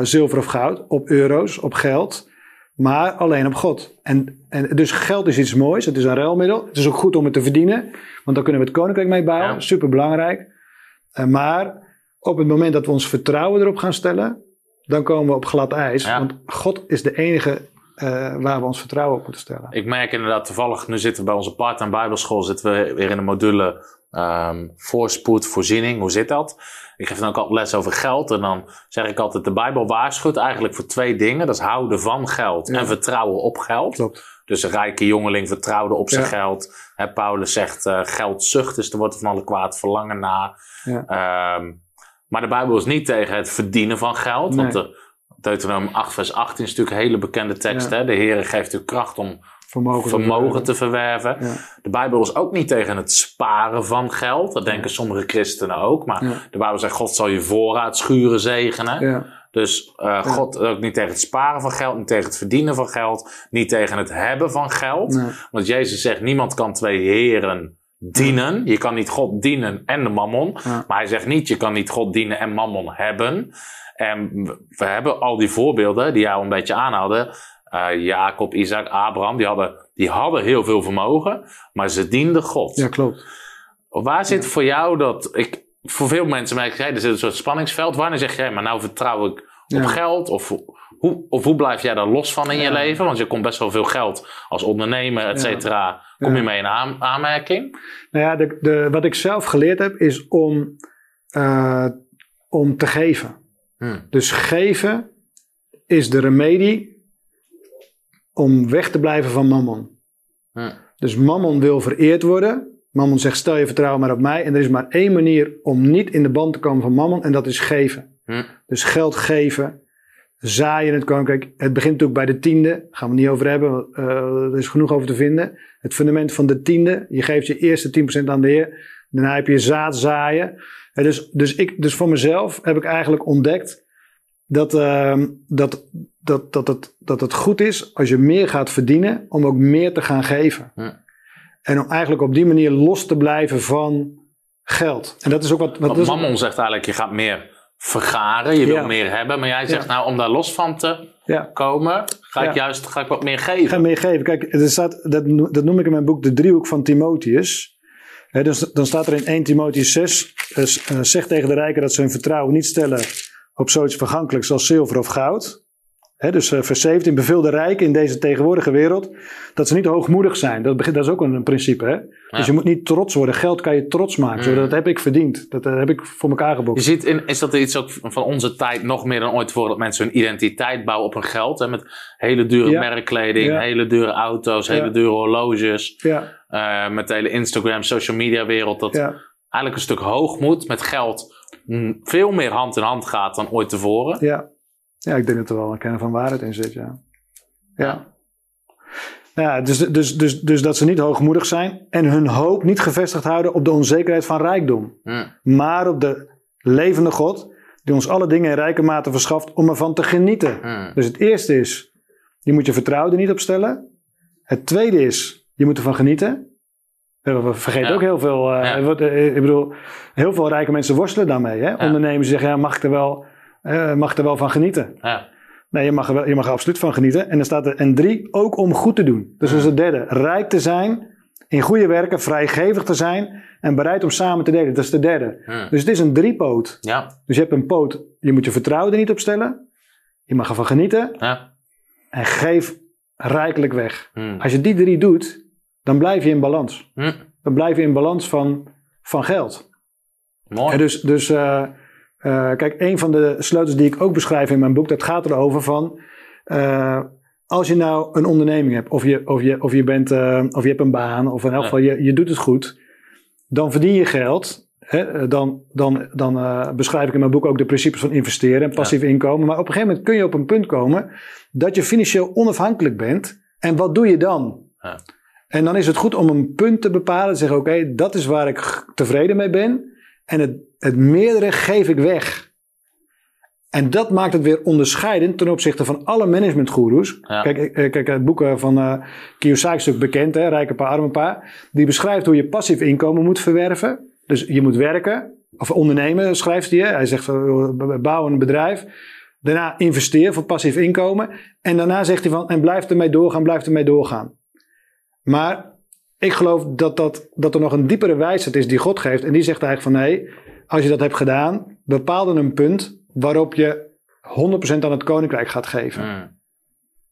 Speaker 2: zilver of goud, op euro's, op geld, maar alleen op God. En, en dus geld is iets moois, het is een ruilmiddel. Het is ook goed om het te verdienen, want dan kunnen we het koninkrijk mee bouwen.
Speaker 1: Ja.
Speaker 2: Super belangrijk. maar op het moment dat we ons vertrouwen erop gaan stellen, dan komen we op glad ijs.
Speaker 1: Ja.
Speaker 2: Want God is de enige eh, waar we ons vertrouwen op moeten stellen.
Speaker 1: ik merk inderdaad toevallig, nu zitten we bij onze part- en bijbelschool, zitten we weer in de module ehm, voorspoed, voorziening. Hoe zit dat? Ik geef dan ook altijd les over geld en dan zeg ik altijd, de Bijbel waarschuwt eigenlijk voor twee dingen. Dat is houden van geld
Speaker 2: Ja.
Speaker 1: en vertrouwen op geld.
Speaker 2: Klopt.
Speaker 1: Dus een rijke jongeling vertrouwde op zijn
Speaker 2: Ja.
Speaker 1: geld. Paulus zegt uh, geldzucht is er wordt van alle kwaad verlangen na.
Speaker 2: Ja.
Speaker 1: Maar de Bijbel is niet tegen het verdienen van geld. Want de Deuteronomium 8 vers 18 is natuurlijk een hele bekende tekst.
Speaker 2: Ja.
Speaker 1: Hè? De Heer geeft u kracht om
Speaker 2: Vermogen,
Speaker 1: vermogen te verwerven.
Speaker 2: Ja.
Speaker 1: De Bijbel is ook niet tegen het sparen van geld. Dat denken sommige christenen ook. Maar de Bijbel zegt God zal je voorraad schuren zegenen. Dus uh, God ook niet tegen het sparen van geld, niet tegen het verdienen van geld, niet tegen het hebben van geld.
Speaker 2: Nee.
Speaker 1: Want Jezus zegt: niemand kan twee heren dienen. Je kan niet God dienen en de mammon.
Speaker 2: Ja.
Speaker 1: Maar hij zegt niet: je kan niet God dienen en mammon hebben. En we hebben al die voorbeelden die jou een beetje aanhaalde. Uh, Jacob, Isaac, Abraham, die hadden, die hadden heel veel vermogen, maar ze dienden God.
Speaker 2: ja, klopt.
Speaker 1: Waar zit voor jou dat. Ik, voor veel mensen merk ik, er zit een soort spanningsveld. Wanneer zeg jij, maar nou vertrouw ik op geld? Of hoe, of hoe blijf jij daar los van in je leven? Want je komt best wel veel geld als ondernemer, et cetera. Kom je mee in aan, aanmerking?
Speaker 2: Nou ja, de, de, wat ik zelf geleerd heb is om, eh, om te geven.
Speaker 1: Hm.
Speaker 2: Dus geven is de remedie om weg te blijven van mammon.
Speaker 1: Hm.
Speaker 2: Dus mammon wil vereerd worden. Mammon zegt stel je vertrouwen maar op mij. En er is maar één manier om niet in de band te komen van mammon en dat is geven.
Speaker 1: Hm.
Speaker 2: Dus geld geven, zaaien in het koninkrijk. Het begint natuurlijk bij de tiende. Daar gaan we het niet over hebben, want, eh, er is genoeg over te vinden. Het fundament van de tiende. Je geeft je eerste 10% aan de Heer. Daarna heb je zaad zaaien. Eh, dus, dus, ik, dus voor mezelf heb ik eigenlijk ontdekt dat, ehm, dat, dat, dat, het, dat het goed is als je meer gaat verdienen om ook meer te gaan geven.
Speaker 1: Hm.
Speaker 2: En om eigenlijk op die manier los te blijven van geld. En dat is ook wat. wat is-
Speaker 1: Mammon zegt eigenlijk, je gaat meer vergaren, je wil
Speaker 2: Ja.
Speaker 1: meer hebben. Maar jij zegt,
Speaker 2: Ja.
Speaker 1: nou, om daar los van te
Speaker 2: ja.
Speaker 1: komen, ga ik juist ga ik wat meer
Speaker 2: Ik ga
Speaker 1: geven.
Speaker 2: meer geven. Kijk, er staat, dat, dat noem ik in mijn boek de driehoek van Timotheus. Dus, dan staat er in 1 Timotheus 6, eh, s- eh, zeg tegen de rijken dat ze hun vertrouwen niet stellen op zoiets vergankelijks als zilver of goud. Dus eh, vers 17, beveel de rijken in deze tegenwoordige wereld dat ze niet hoogmoedig zijn. Dat, dat is ook een, een principe. Hè? Dus je moet niet trots worden. Geld kan je trots maken.
Speaker 1: Mm.
Speaker 2: dat heb ik verdiend. Dat eh, heb ik voor elkaar
Speaker 1: Je
Speaker 2: geboekt.
Speaker 1: ziet, in, is dat iets ook van onze tijd nog meer dan ooit voor dat mensen hun identiteit bouwen op hun geld? Hè? Met hele dure
Speaker 2: Ja.
Speaker 1: merkkleding,
Speaker 2: Ja.
Speaker 1: hele dure auto's, hele dure horloges.
Speaker 2: Ja,
Speaker 1: eh, met de hele Instagram, social media wereld. Dat eigenlijk een stuk hoogmoed met geld veel meer hand in hand gaat dan ooit tevoren.
Speaker 2: ja. Ja, ik denk dat er wel een kern van waarheid in zit. Ja, ja. ja dus, dus, dus, dus dat ze niet hoogmoedig zijn en hun hoop niet gevestigd houden op de onzekerheid van rijkdom.
Speaker 1: Mm.
Speaker 2: maar op de levende God, die ons alle dingen in rijke mate verschaft om ervan te genieten. Dus het eerste is, je moet je vertrouwen er niet op stellen. Het tweede is, je moet ervan genieten. We vergeten
Speaker 1: Ja.
Speaker 2: ook heel veel. eh,
Speaker 1: Ja.
Speaker 2: wat, eh, ik bedoel, heel veel rijke mensen worstelen daarmee. Hè?
Speaker 1: Ja.
Speaker 2: Ondernemers zeggen, ja, mag, ik er wel, eh, mag er wel van genieten?
Speaker 1: Ja.
Speaker 2: Nee, je mag, er wel, je mag er absoluut van genieten. En dan staat er, en drie, ook om goed te doen. Dus dat is het derde. Rijk te zijn, in goede werken, vrijgevig te zijn en bereid om samen te delen. Dat is de derde. Dus het is een driepoot.
Speaker 1: Ja.
Speaker 2: Dus je hebt een poot, je moet je vertrouwen er niet op stellen. Je mag ervan genieten
Speaker 1: Ja.
Speaker 2: en geef rijkelijk weg.
Speaker 1: Mm.
Speaker 2: Als je die drie doet, dan blijf je in balans.
Speaker 1: Mm.
Speaker 2: Dan blijf je in balans van, van geld.
Speaker 1: Mooi.
Speaker 2: En dus, dus eh, kijk, een van de sleutels die ik ook beschrijf in mijn boek, dat gaat erover van. eh, als je nou een onderneming hebt, of je, of je, of je, bent, eh, of je hebt een baan, of in elk geval je, je doet het goed, dan verdien je geld. Hè, dan dan, dan eh, beschrijf ik in mijn boek ook de principes van investeren en passief inkomen. Maar op een gegeven moment kun je op een punt komen dat je financieel onafhankelijk bent. En wat doe je dan?
Speaker 1: Ja.
Speaker 2: En dan is het goed om een punt te bepalen. Te zeggen, oké, dat is waar ik tevreden mee ben. En het, het meerdere geef ik weg. En dat maakt het weer onderscheidend ten opzichte van alle managementgoeroes.
Speaker 1: Ja.
Speaker 2: Kijk, eh, kijk, het boek eh, van eh Kiyosaki is ook bekend, hè, Rijke Pa, Arme Pa. Die beschrijft hoe je passief inkomen moet verwerven. Dus je moet werken, of ondernemen schrijft hij. Hij zegt, eh, bouw een bedrijf. Daarna investeer voor passief inkomen. En daarna zegt hij van, en blijf ermee doorgaan, blijf ermee doorgaan. Maar ik geloof dat, dat, dat er nog een diepere wijsheid is die God geeft. En die zegt eigenlijk van, nee, als je dat hebt gedaan, bepaal dan een punt waarop je 100% aan het koninkrijk gaat geven.
Speaker 1: Mm.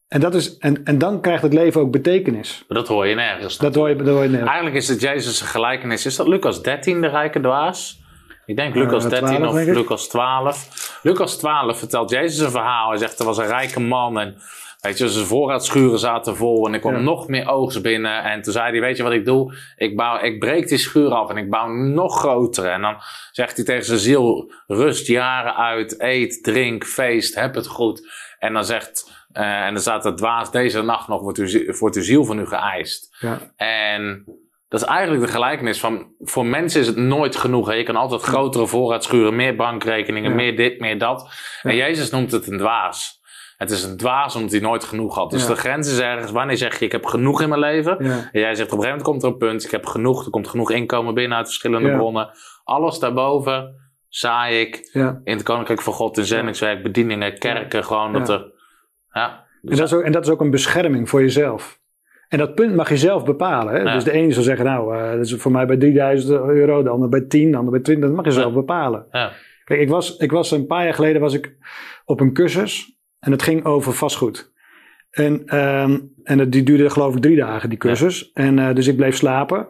Speaker 2: En, dat is, en, en dan krijgt het leven ook betekenis.
Speaker 1: Maar dat hoor je nergens.
Speaker 2: Dat hoor je, dat hoor je net.
Speaker 1: Eigenlijk is het Jezus' gelijkenis. Is dat Lucas 13, de rijke dwaas? Ik denk Lucas
Speaker 2: Eh,
Speaker 1: 13
Speaker 2: 12,
Speaker 1: of. Lucas 12. Lucas 12 vertelt Jezus een verhaal. Hij zegt, er was een rijke man en weet je, zijn voorraadschuren zaten vol en ik kwam
Speaker 2: Ja.
Speaker 1: nog meer oogst binnen. En toen zei hij, weet je wat ik doe? Ik, bouw, ik breek die schuur af en ik bouw nog grotere. En dan zegt hij tegen zijn ziel, rust jaren uit, eet, drink, feest, heb het goed. En dan zegt, eh, en dan staat er dwaas, deze nacht nog wordt uw, zie- wordt uw ziel van u geëist.
Speaker 2: Ja.
Speaker 1: En dat is eigenlijk de gelijkenis van, voor mensen is het nooit genoeg. Hè? Je kan altijd grotere voorraadschuren, meer bankrekeningen,
Speaker 2: Ja.
Speaker 1: meer dit, meer dat. En Jezus noemt het een dwaas. Het is een dwaas omdat hij nooit genoeg had. Dus
Speaker 2: Ja.
Speaker 1: de grens is ergens, wanneer zeg je ik heb genoeg in mijn leven?
Speaker 2: Ja.
Speaker 1: En jij zegt op een gegeven moment komt er een punt, ik heb genoeg, er komt genoeg inkomen binnen uit verschillende
Speaker 2: Ja.
Speaker 1: bronnen. Alles daarboven zaai ik in het Koninkrijk van God, in zendingswerk, bedieningen, kerken, gewoon dat er... Ja,
Speaker 2: En dat, is ook, en dat is ook een bescherming voor jezelf. En dat punt mag je zelf bepalen. Hè?
Speaker 1: Ja.
Speaker 2: Dus de ene zal zeggen, nou, eh, dat is voor mij bij 3000 euro, de ander bij 10, de ander bij 20. Dat mag je
Speaker 1: Ja.
Speaker 2: zelf bepalen.
Speaker 1: ja,
Speaker 2: Kijk, ik was, ik was een paar jaar geleden was ik op een cursus en het ging over vastgoed. En, ehm, en het, die duurde geloof ik drie dagen, die cursus. En, eh, dus ik bleef slapen.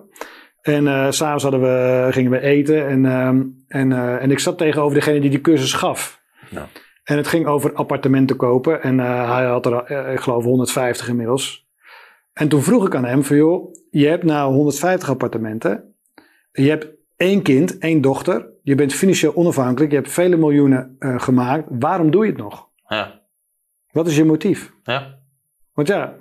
Speaker 2: En s s'avonds hadden we, gingen we eten. En, ehm, en, eh, en ik zat tegenover degene die die cursus gaf.
Speaker 1: Ja.
Speaker 2: En het ging over appartementen kopen. En hij had er, ik geloof, 150 inmiddels. En toen vroeg ik aan hem van, joh, je hebt nou 150 appartementen. Je hebt één kind, één dochter. Je bent financieel onafhankelijk. Je hebt vele miljoenen gemaakt. Waarom doe je het nog?
Speaker 1: ja,
Speaker 2: Wat is je motief?
Speaker 1: ja,
Speaker 2: Want ja,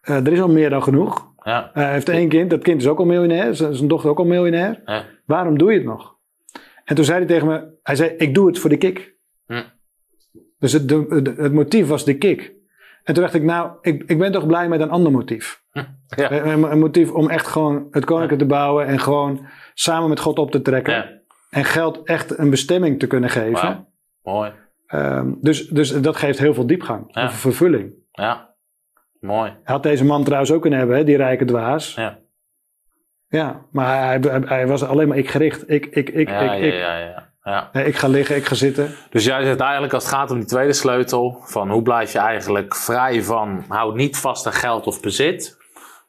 Speaker 2: eh, er is al meer dan genoeg.
Speaker 1: ja,
Speaker 2: Eh, hij heeft één kind. Dat kind is ook al miljonair. Zijn dochter ook al miljonair.
Speaker 1: ja.
Speaker 2: Waarom doe je het nog? En toen zei hij tegen me, hij zei, ik doe het voor de kick.
Speaker 1: Hm.
Speaker 2: Dus het, de- de- het motief was de kick. En toen dacht ik, nou, ik, ik ben toch blij met een ander motief.
Speaker 1: Ja.
Speaker 2: Een, motief om echt gewoon het koninkrijk te bouwen en gewoon samen met God op te trekken.
Speaker 1: ja.
Speaker 2: En geld echt een bestemming te kunnen geven.
Speaker 1: Mooi.
Speaker 2: Ehm, dus, dus dat geeft heel veel diepgang,
Speaker 1: Ja.
Speaker 2: of vervulling.
Speaker 1: Ja, mooi.
Speaker 2: Had deze man trouwens ook kunnen hebben, hè, die rijke dwaas.
Speaker 1: Ja.
Speaker 2: Ja, maar hij, hij, hij was alleen maar ik gericht. Ik, ik, ik,
Speaker 1: Ja,
Speaker 2: ik,
Speaker 1: ja,
Speaker 2: ik.
Speaker 1: ja, ja. Ja.
Speaker 2: Ik ga liggen, ik ga zitten.
Speaker 1: Dus jij zegt eigenlijk als het gaat om die tweede sleutel, van hoe blijf je eigenlijk vrij van, houd niet vast aan geld of bezit.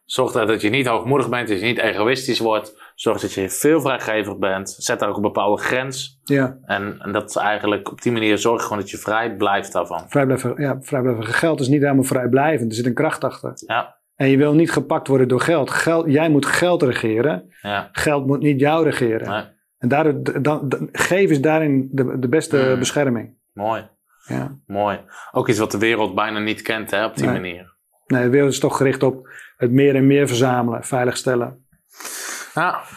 Speaker 1: Zorg dat dat je niet hoogmoedig bent, dat je niet egoïstisch wordt. Zorg dat je veel vrijgevig bent. Zet daar ook een bepaalde grens.
Speaker 2: Ja,
Speaker 1: En, en dat is eigenlijk op die manier zorg je gewoon dat je vrij blijft daarvan.
Speaker 2: vrijblijvend, ja, vrijblijvend geld is niet helemaal vrijblijvend. Er zit een kracht achter.
Speaker 1: Ja,
Speaker 2: En je wil niet gepakt worden door geld. geld jij moet geld regeren.
Speaker 1: ja.
Speaker 2: Geld moet niet jou regeren.
Speaker 1: Nee,
Speaker 2: En daardoor, dan, dan, geef is daarin de, de beste
Speaker 1: Mm.
Speaker 2: bescherming.
Speaker 1: mooi,
Speaker 2: Ja.
Speaker 1: mooi. Ook iets wat de wereld bijna niet kent hè, op die
Speaker 2: Nee.
Speaker 1: manier.
Speaker 2: Nee, de wereld is toch gericht op het meer en meer verzamelen, veiligstellen.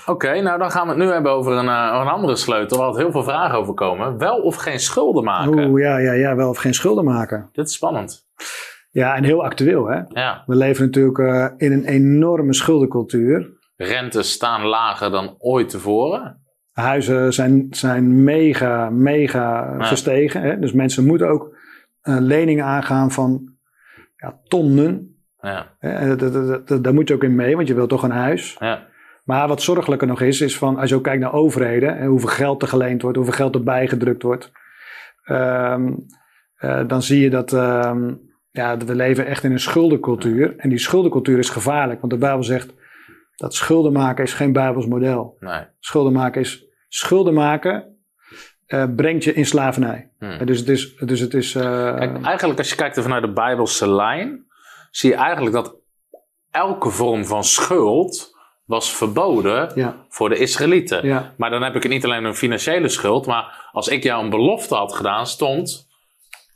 Speaker 1: Oké. nou, dan gaan we het nu hebben over een, eh, een andere sleutel waar heel veel vragen over komen. Wel of geen schulden maken.
Speaker 2: Oeh, ja, ja, ja, wel of geen schulden maken.
Speaker 1: Dit is spannend.
Speaker 2: Ja, en heel actueel, hè.
Speaker 1: Ja.
Speaker 2: We leven natuurlijk eh, in een enorme schuldencultuur.
Speaker 1: Rentes staan lager dan ooit tevoren.
Speaker 2: Huizen zijn, zijn mega, mega
Speaker 1: Ja.
Speaker 2: gestegen. Hè? Dus mensen moeten ook eh, leningen aangaan van ja, tonnen.
Speaker 1: Ja,
Speaker 2: Daar moet je ook in mee, want je wilt toch een huis.
Speaker 1: ja,
Speaker 2: Maar wat zorgelijker nog is, is van als je ook kijkt naar overheden, en hoeveel geld er geleend wordt, hoeveel geld erbij gedrukt wordt, ehm, eh, dan zie je dat ehm, ja, dat we leven echt in een schuldencultuur. En die schuldencultuur is gevaarlijk, want de Bijbel zegt dat schulden maken is geen Bijbels model.
Speaker 1: nee.
Speaker 2: Schulden maken is schulden maken eh, brengt je in slavernij.
Speaker 1: Hmm.
Speaker 2: Eh, Dus het is, dus het is
Speaker 1: Kijk, eigenlijk als je kijkt vanuit de Bijbelse lijn, zie je eigenlijk dat elke vorm van schuld was verboden
Speaker 2: ja,
Speaker 1: voor de Israëlieten.
Speaker 2: ja,
Speaker 1: Maar dan heb ik niet alleen een financiële schuld, maar als ik jou een belofte had gedaan, stond,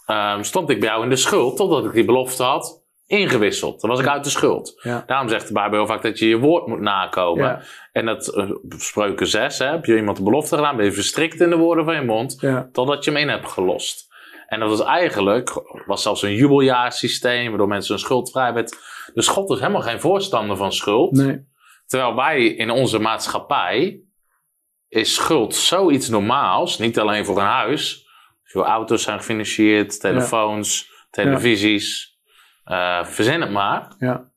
Speaker 1: ehm, stond ik bij jou in de schuld totdat ik die belofte had ingewisseld. Dan was ik uit de schuld.
Speaker 2: ja,
Speaker 1: Daarom zegt de Bijbel heel vaak dat je je woord moet nakomen.
Speaker 2: ja,
Speaker 1: En dat eh, spreuken 6, hè, heb je iemand een belofte gedaan, ben je verstrikt in de woorden van je mond,
Speaker 2: ja,
Speaker 1: totdat je hem in hebt gelost. En dat was eigenlijk, was zelfs een jubeljaarsysteem, waardoor mensen hun schuld vrij werd. Dus God is helemaal geen voorstander van schuld.
Speaker 2: nee,
Speaker 1: Terwijl wij in onze maatschappij is schuld zoiets normaals. Niet alleen voor een huis. Veel auto's zijn gefinancierd, telefoons, televisies. eh, verzin het maar.
Speaker 2: ja.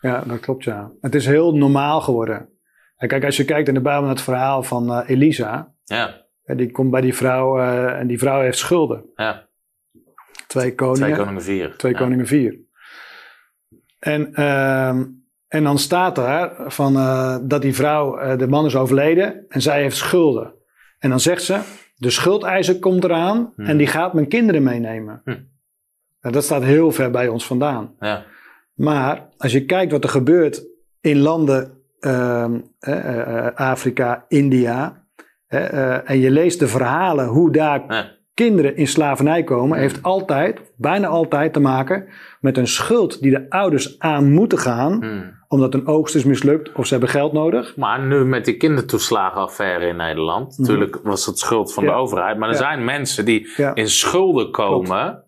Speaker 2: Ja, dat klopt ja. Het is heel normaal geworden. En kijk, als je kijkt in de Bijbel naar het verhaal van eh, Elisa,
Speaker 1: Ja,
Speaker 2: hè, die komt bij die vrouw eh, en die vrouw heeft schulden.
Speaker 1: ja.
Speaker 2: Twee koningen.
Speaker 1: Twee koningen vier.
Speaker 2: Twee
Speaker 1: Ja.
Speaker 2: koningen vier. En, ehm, en dan staat daar van, eh, dat die vrouw, eh, de man is overleden en zij heeft schulden. En dan zegt ze, de schuldeiser komt eraan
Speaker 1: Hmm.
Speaker 2: en die gaat mijn kinderen meenemen.
Speaker 1: Hmm.
Speaker 2: Nou, dat staat heel ver bij ons vandaan.
Speaker 1: Ja,
Speaker 2: Maar als je kijkt wat er gebeurt in landen, ehm, eh, Afrika, India, en je leest de verhalen hoe daar
Speaker 1: ja,
Speaker 2: kinderen in slavernij komen, heeft altijd, bijna altijd te maken met een schuld die de ouders aan moeten gaan,
Speaker 1: Hmm.
Speaker 2: omdat een oogst is mislukt of ze hebben geld nodig.
Speaker 1: Maar nu met die kindertoeslagenaffaire in Nederland. Natuurlijk was het schuld van.
Speaker 2: Ja.
Speaker 1: de overheid. Maar er
Speaker 2: Ja.
Speaker 1: zijn mensen die
Speaker 2: Ja.
Speaker 1: in schulden komen.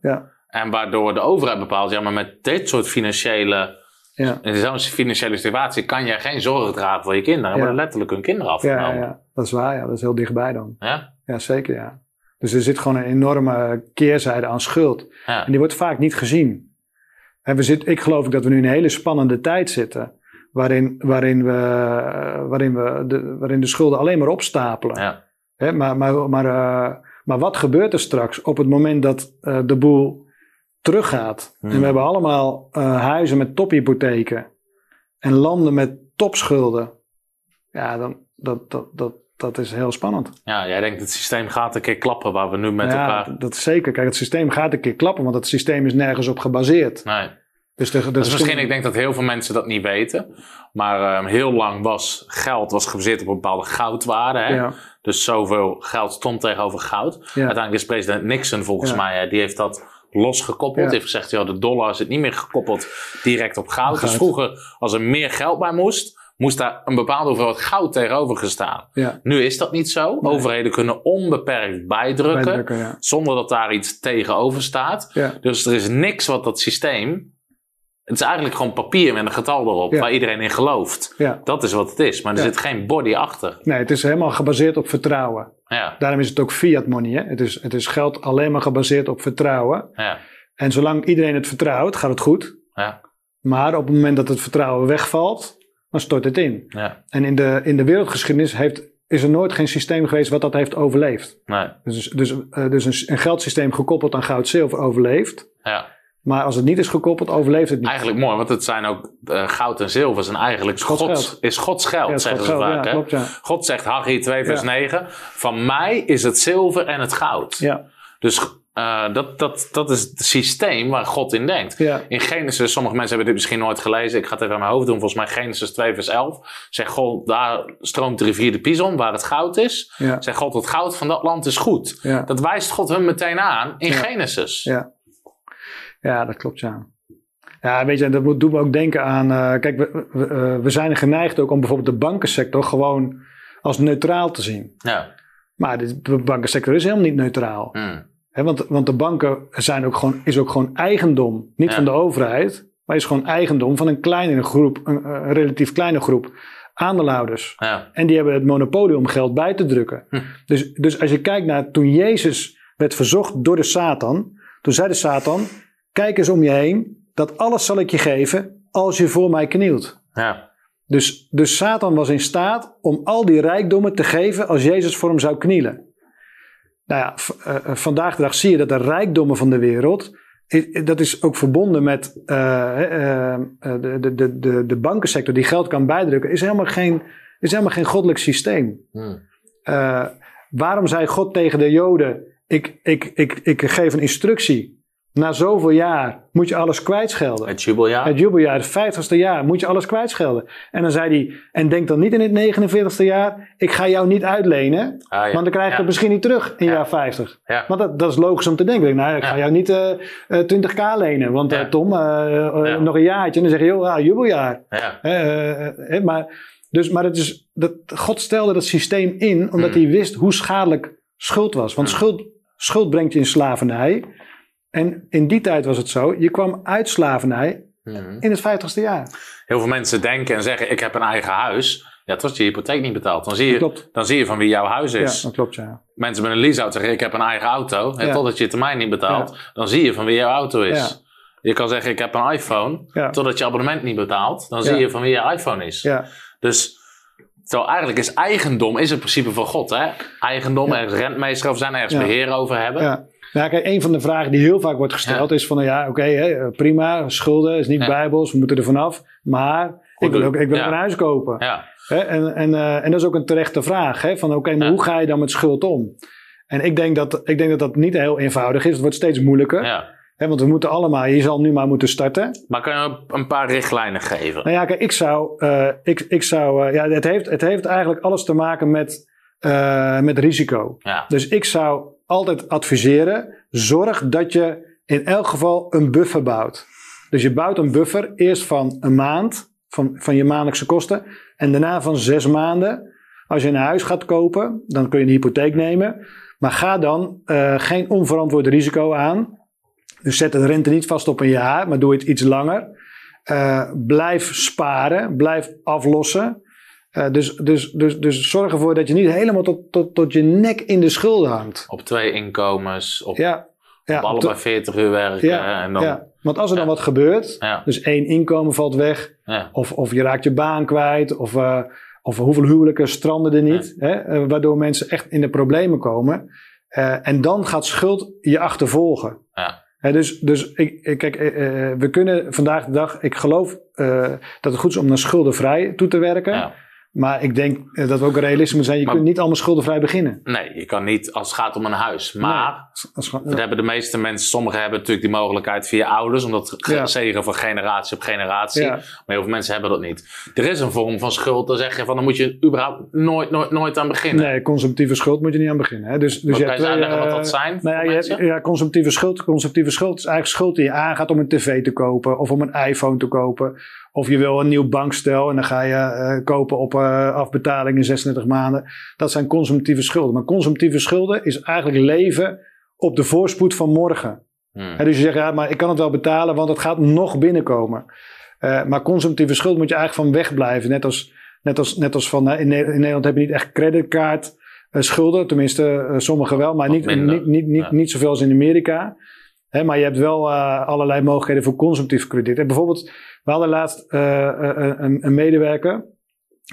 Speaker 1: En waardoor de overheid bepaalt, ja, maar met dit soort financiële,
Speaker 2: ja,
Speaker 1: in zo'n financiële situatie kan jij geen zorg dragen voor je kinderen. Er worden letterlijk hun kinderen afgenomen.
Speaker 2: ja, ja, dat is waar. Ja, dat is heel dichtbij dan.
Speaker 1: Ja?
Speaker 2: Ja, zeker ja. Dus er zit gewoon een enorme keerzijde aan schuld.
Speaker 1: Ja.
Speaker 2: En die wordt vaak niet gezien. En we zitten, ik geloof dat we nu in een hele spannende tijd zitten. Waarin, waarin, we, waarin, we de, waarin de schulden alleen maar opstapelen.
Speaker 1: Ja.
Speaker 2: Hè, maar, maar, maar, eh, maar wat gebeurt er straks op het moment dat eh, de boel teruggaat?
Speaker 1: Hmm.
Speaker 2: En we hebben allemaal eh, huizen met tophypotheken. En landen met topschulden. Ja, dan, dat, dat, dat, dat is heel spannend.
Speaker 1: ja, jij denkt het systeem gaat een keer klappen waar we nu met
Speaker 2: ja,
Speaker 1: elkaar...
Speaker 2: dat is zeker. Kijk, het systeem gaat een keer klappen, want het systeem is nergens op gebaseerd.
Speaker 1: Nee.
Speaker 2: Dus, de, de
Speaker 1: Dus misschien, ik denk dat heel veel mensen dat niet weten. Maar ehm, heel lang was geld was gebaseerd op een bepaalde goudwaarde. Hè?
Speaker 2: Ja,
Speaker 1: Dus zoveel geld stond tegenover goud.
Speaker 2: ja,
Speaker 1: Uiteindelijk is president Nixon volgens
Speaker 2: Ja.
Speaker 1: mij, hè, die heeft dat losgekoppeld. Die heeft gezegd, ja, de dollar zit niet meer gekoppeld direct op goud.
Speaker 2: Goud.
Speaker 1: Dus vroeger, als er meer geld bij moest, moest daar een bepaalde hoeveelheid goud tegenover gestaan.
Speaker 2: ja.
Speaker 1: Nu is dat niet zo.
Speaker 2: Nee.
Speaker 1: Overheden kunnen onbeperkt bijdrukken,
Speaker 2: Bijdrukken, ja.
Speaker 1: zonder dat daar iets tegenover staat.
Speaker 2: Ja,
Speaker 1: Dus er is niks wat dat systeem... Het is eigenlijk gewoon papier met een getal erop, waar iedereen in gelooft. Dat is wat het is, maar er zit geen body achter.
Speaker 2: Nee, het is helemaal gebaseerd op vertrouwen.
Speaker 1: Ja,
Speaker 2: Daarom is het ook fiat money. Hè? Het, is, het is geld alleen maar gebaseerd op vertrouwen.
Speaker 1: ja,
Speaker 2: En zolang iedereen het vertrouwt, gaat het goed.
Speaker 1: ja,
Speaker 2: Maar op het moment dat het vertrouwen wegvalt, dan stort het in.
Speaker 1: ja.
Speaker 2: En in de, in de wereldgeschiedenis heeft is er nooit geen systeem geweest wat dat heeft overleefd.
Speaker 1: Nee.
Speaker 2: Dus, dus, eh, dus een, een geldsysteem gekoppeld aan goud-zilver overleeft.
Speaker 1: Ja.
Speaker 2: Maar als het niet is gekoppeld, overleeft het niet.
Speaker 1: Eigenlijk mooi, want het zijn ook eh, goud en zilver zijn eigenlijk
Speaker 2: Gods
Speaker 1: Gods,
Speaker 2: geld.
Speaker 1: is Gods geld,
Speaker 2: Ja,
Speaker 1: zeggen
Speaker 2: Gods
Speaker 1: ze
Speaker 2: geld,
Speaker 1: vaak.
Speaker 2: ja,
Speaker 1: hè?
Speaker 2: klopt, ja.
Speaker 1: God zegt Haggai 2 vers
Speaker 2: Ja.
Speaker 1: 9, van mij is het zilver en het goud.
Speaker 2: Ja,
Speaker 1: Dus eh, dat, dat, dat is het systeem waar God in denkt.
Speaker 2: ja,
Speaker 1: In Genesis, sommige mensen hebben dit misschien nooit gelezen. Ik ga het even aan mijn hoofd doen. Volgens mij Genesis 2 vers 11. Zegt God, daar stroomt de rivier de Pison, waar het goud is.
Speaker 2: ja,
Speaker 1: Zegt God, het goud van dat land is goed.
Speaker 2: ja.
Speaker 1: Dat wijst God hun meteen aan in. Genesis.
Speaker 2: Ja. Ja, dat klopt, ja. Ja, weet je, dat doet me ook denken aan... eh, kijk, we, we, eh, we zijn geneigd ook om bijvoorbeeld de bankensector gewoon als neutraal te zien.
Speaker 1: Ja.
Speaker 2: Maar de, de bankensector is helemaal niet neutraal.
Speaker 1: Hmm.
Speaker 2: Want, want de banken zijn ook gewoon, is ook gewoon eigendom. Niet
Speaker 1: Ja.
Speaker 2: van de overheid, maar is gewoon eigendom van een kleinere groep, een, een relatief kleine groep aandeelhouders.
Speaker 1: ja.
Speaker 2: En die hebben het monopolie om geld bij te drukken.
Speaker 1: Hm.
Speaker 2: Dus, dus als je kijkt naar toen Jezus werd verzocht door de Satan. Toen zei de Satan, kijk eens om je heen. Dat alles zal ik je geven als je voor mij knielt.
Speaker 1: ja.
Speaker 2: Dus, dus Satan was in staat om al die rijkdommen te geven als Jezus voor hem zou knielen. Nou ja, eh, eh, vandaag de dag zie je dat de rijkdommen van de wereld, dat is ook verbonden met eh, de, de, de, de, bankensector die geld kan bijdrukken, is helemaal geen, is helemaal geen goddelijk systeem.
Speaker 1: Hmm.
Speaker 2: Waarom zei God tegen de Joden: ik, ik, ik, ik geef een instructie. Na zoveel jaar moet je alles kwijtschelden.
Speaker 1: Het jubeljaar.
Speaker 2: Het jubeljaar, het 50ste jaar, moet je alles kwijtschelden. En dan zei hij: En denk dan niet in het 49ste jaar: Ik ga jou niet uitlenen,
Speaker 1: Ah, ja.
Speaker 2: want dan krijg je
Speaker 1: Ja.
Speaker 2: het misschien niet terug in
Speaker 1: Ja.
Speaker 2: jaar 50.
Speaker 1: Ja.
Speaker 2: Want dat, dat is logisch om te denken. Ik Nou, ik ga jou niet eh, eh, 20k lenen, want eh,
Speaker 1: Ja.
Speaker 2: Tom, eh, eh, nog een jaartje. En dan zeg je: joh, ah, jubeljaar. Eh, eh, maar, dus, maar het is, dat, God stelde dat systeem in omdat
Speaker 1: Hmm.
Speaker 2: hij wist hoe schadelijk schuld was. Want
Speaker 1: Hmm.
Speaker 2: schuld, schuld brengt je in slavernij. En in die tijd was het zo, je kwam uit slavernij
Speaker 1: Hmm.
Speaker 2: in het vijftigste jaar.
Speaker 1: Heel veel mensen denken en zeggen: Ik heb een eigen huis. Ja, het was je hypotheek niet betaald. Dan zie je, dan zie je van wie jouw huis
Speaker 2: Ja,
Speaker 1: is.
Speaker 2: dat klopt, ja.
Speaker 1: Mensen met een lease-out zeggen: Ik heb een eigen auto. En
Speaker 2: Ja.
Speaker 1: totdat je je termijn niet betaalt, dan zie je van wie jouw auto is. Je kan zeggen: Ik heb een iPhone.
Speaker 2: Ja.
Speaker 1: Totdat je abonnement niet betaalt, dan
Speaker 2: Ja.
Speaker 1: zie je van wie je iPhone is.
Speaker 2: Ja,
Speaker 1: Dus zo eigenlijk is eigendom is het principe van God. Hè? Eigendom,
Speaker 2: Ja.
Speaker 1: ergens rentmeester over zijn, ergens
Speaker 2: Ja.
Speaker 1: beheer over hebben.
Speaker 2: Nou, kijk, een van de vragen die heel vaak wordt gesteld is van, ja, oké, prima, schulden is niet bijbels, we moeten er vanaf. Maar ik wil ook, ik wil een huis kopen. Hè? En, en, eh, en dat is ook een terechte vraag. Hè? Van oké, maar hoe ga je dan met schuld om? En ik denk, dat, ik denk dat dat niet heel eenvoudig is. Het wordt steeds moeilijker. Hè? Want we moeten allemaal, je zal nu maar moeten starten.
Speaker 1: Maar kan je een paar richtlijnen geven?
Speaker 2: Nou ja, kijk, ik zou, eh, ik, ik zou eh, ja, het heeft, het heeft eigenlijk alles te maken met, met risico.
Speaker 1: Ja.
Speaker 2: Dus ik zou altijd adviseren, zorg dat je in elk geval een buffer bouwt. Dus je bouwt een buffer eerst van een maand, van, van je maandelijkse kosten, en daarna van zes maanden. Als je een huis gaat kopen, dan kun je een hypotheek nemen. Maar ga dan eh, geen onverantwoord risico aan. Dus zet de rente niet vast op een jaar, maar doe het iets langer. Eh, blijf sparen, blijf aflossen. Eh, dus, dus, dus, dus zorg ervoor dat je niet helemaal tot, tot, tot je nek in de schulden hangt.
Speaker 1: Op twee inkomens, op,
Speaker 2: Ja, ja,
Speaker 1: op allebei 40 uur werken.
Speaker 2: ja,
Speaker 1: en dan,
Speaker 2: ja. Want als er dan wat gebeurt,
Speaker 1: Ja.
Speaker 2: dus één inkomen valt weg, of, of je raakt je baan kwijt, of, eh, of hoeveel huwelijken stranden er niet, hè, eh, waardoor mensen echt in de problemen komen. En dan gaat schuld je achtervolgen.
Speaker 1: Ja.
Speaker 2: Dus dus ik, ik, kijk, we kunnen vandaag de dag, ik geloof dat het goed is om naar schuldenvrij toe te werken.
Speaker 1: Ja.
Speaker 2: Maar ik denk eh, dat we ook realistisch moeten zijn. Je
Speaker 1: Maar-
Speaker 2: kunt niet allemaal schuldenvrij beginnen.
Speaker 1: Nee, je kan niet als het gaat om een huis. Maar
Speaker 2: Dat gewoon-
Speaker 1: dat hebben de meeste mensen, sommigen hebben natuurlijk die mogelijkheid via ouders, omdat
Speaker 2: Ja.
Speaker 1: zegen van generatie op generatie.
Speaker 2: Ja.
Speaker 1: Maar heel veel mensen hebben dat niet. Er is een vorm van schuld, dan zeg je van dan moet je überhaupt nooit, nooit, nooit aan beginnen.
Speaker 2: Nee, consumptieve schuld moet je niet aan beginnen. Hè? Dus, dus je
Speaker 1: kan je
Speaker 2: twee,
Speaker 1: uitleggen wat
Speaker 2: eh,
Speaker 1: dat zijn
Speaker 2: Nou ja, je hebt- ja, consumptieve schuld. Consumptieve schuld is eigenlijk schuld die je aangaat om een tv te kopen of om een iPhone te kopen. Of je wil een nieuw bankstel en dan ga je eh, kopen op eh, afbetaling in 36 maanden. Dat zijn consumptieve schulden. Maar consumptieve schulden is eigenlijk leven op de voorspoed van morgen.
Speaker 1: Hmm.
Speaker 2: Dus je zegt, ja, maar ik kan het wel betalen, want het gaat nog binnenkomen. Eh, maar consumptieve schuld moet je eigenlijk van wegblijven. Net als, net als, net als van, in, Ne- in Nederland heb je niet echt creditcard eh, schulden. Tenminste, sommigen wel, maar niet, niet, niet, niet,
Speaker 1: Ja.
Speaker 2: niet zoveel als in Amerika. Hè, maar je hebt wel eh, allerlei mogelijkheden voor consumptief krediet. En bijvoorbeeld, we hadden laatst eh, eh, een, een medewerker.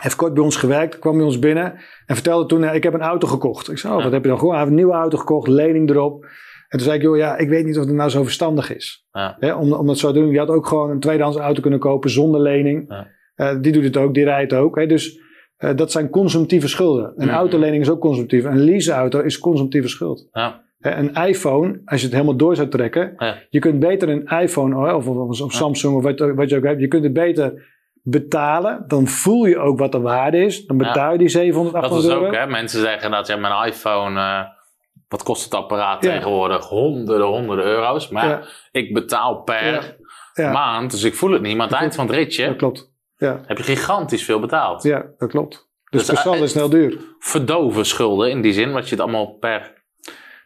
Speaker 2: heeft kort bij ons gewerkt, kwam bij ons binnen en vertelde toen, ik heb een auto gekocht. Ik zei, oh, wat heb je dan gewoon? Hij heeft een nieuwe auto gekocht, lening erop. En toen zei ik, joh, ja, ik weet niet of het nou zo verstandig is.
Speaker 1: Ja.
Speaker 2: Om, om dat zo te doen. Je had ook gewoon een tweedehands auto kunnen kopen zonder lening.
Speaker 1: Ja.
Speaker 2: Die doet het ook, die rijdt ook. Hè. Dus dat zijn consumptieve schulden. Een
Speaker 1: Mhm.
Speaker 2: autolening is ook consumptief. Een leaseauto is consumptieve schuld.
Speaker 1: Ja.
Speaker 2: Een iPhone, als je het helemaal door zou trekken,
Speaker 1: Ja.
Speaker 2: je kunt beter een iPhone oh, of, of, of Samsung of wat, wat je ook hebt, je kunt het beter betalen. Dan voel je ook wat de waarde is. Dan betaal je die 700,
Speaker 1: Dat
Speaker 2: 800
Speaker 1: is
Speaker 2: euro.
Speaker 1: ook, hè. Mensen zeggen dat ja, mijn iPhone, eh, wat kost het apparaat
Speaker 2: Ja.
Speaker 1: tegenwoordig? Honderden, honderden euro's. Maar
Speaker 2: Ja.
Speaker 1: ik betaal per
Speaker 2: Ja.
Speaker 1: Maand, dus ik voel het niet. Maar aan het eind van het ritje
Speaker 2: Dat klopt. Ja,
Speaker 1: heb je gigantisch veel betaald.
Speaker 2: ja dat klopt. Dus,
Speaker 1: Dus, eh,
Speaker 2: is snel duur.
Speaker 1: Verdoven schulden in die zin, wat je het allemaal per...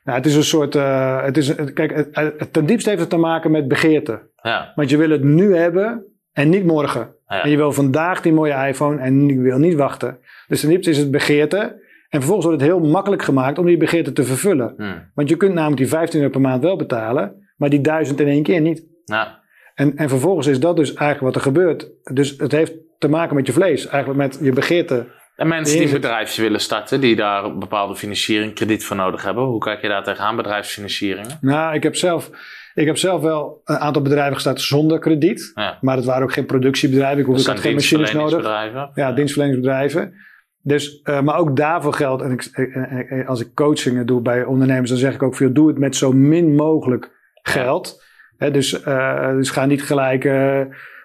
Speaker 2: Nou, het is een soort. eh, het is, kijk, het, het, ten diepste heeft het te maken met begeerte.
Speaker 1: Ja,
Speaker 2: Want je wil het nu hebben en niet morgen.
Speaker 1: Ja.
Speaker 2: En je wil vandaag die mooie iPhone en je wil niet wachten. Dus ten diepste is het begeerte. En vervolgens wordt het heel makkelijk gemaakt om die begeerte te vervullen.
Speaker 1: hm.
Speaker 2: Want je kunt namelijk die 15 euro per maand wel betalen, maar die 1000 in één keer niet.
Speaker 1: ja.
Speaker 2: En, en vervolgens is dat dus eigenlijk wat er gebeurt. Dus het heeft te maken met je vlees, eigenlijk met je begeerte.
Speaker 1: En mensen die een
Speaker 2: Inzet.
Speaker 1: bedrijfje willen starten, die daar een bepaalde financiering, krediet voor nodig hebben. Hoe kijk je daar tegenaan, bedrijfsfinancieringen?
Speaker 2: Nou, ik heb zelf, ik heb zelf wel een aantal bedrijven gestart zonder krediet.
Speaker 1: Ja.
Speaker 2: Maar het waren ook geen productiebedrijven. Ik hoefde had geen machines nodig. Ja, dienstverleningsbedrijven. Dus, eh, maar ook daarvoor geldt, en ik, eh, eh, als ik coachingen doe bij ondernemers, dan zeg ik ook veel, doe het met zo min mogelijk geld. Dus, dus ga niet gelijk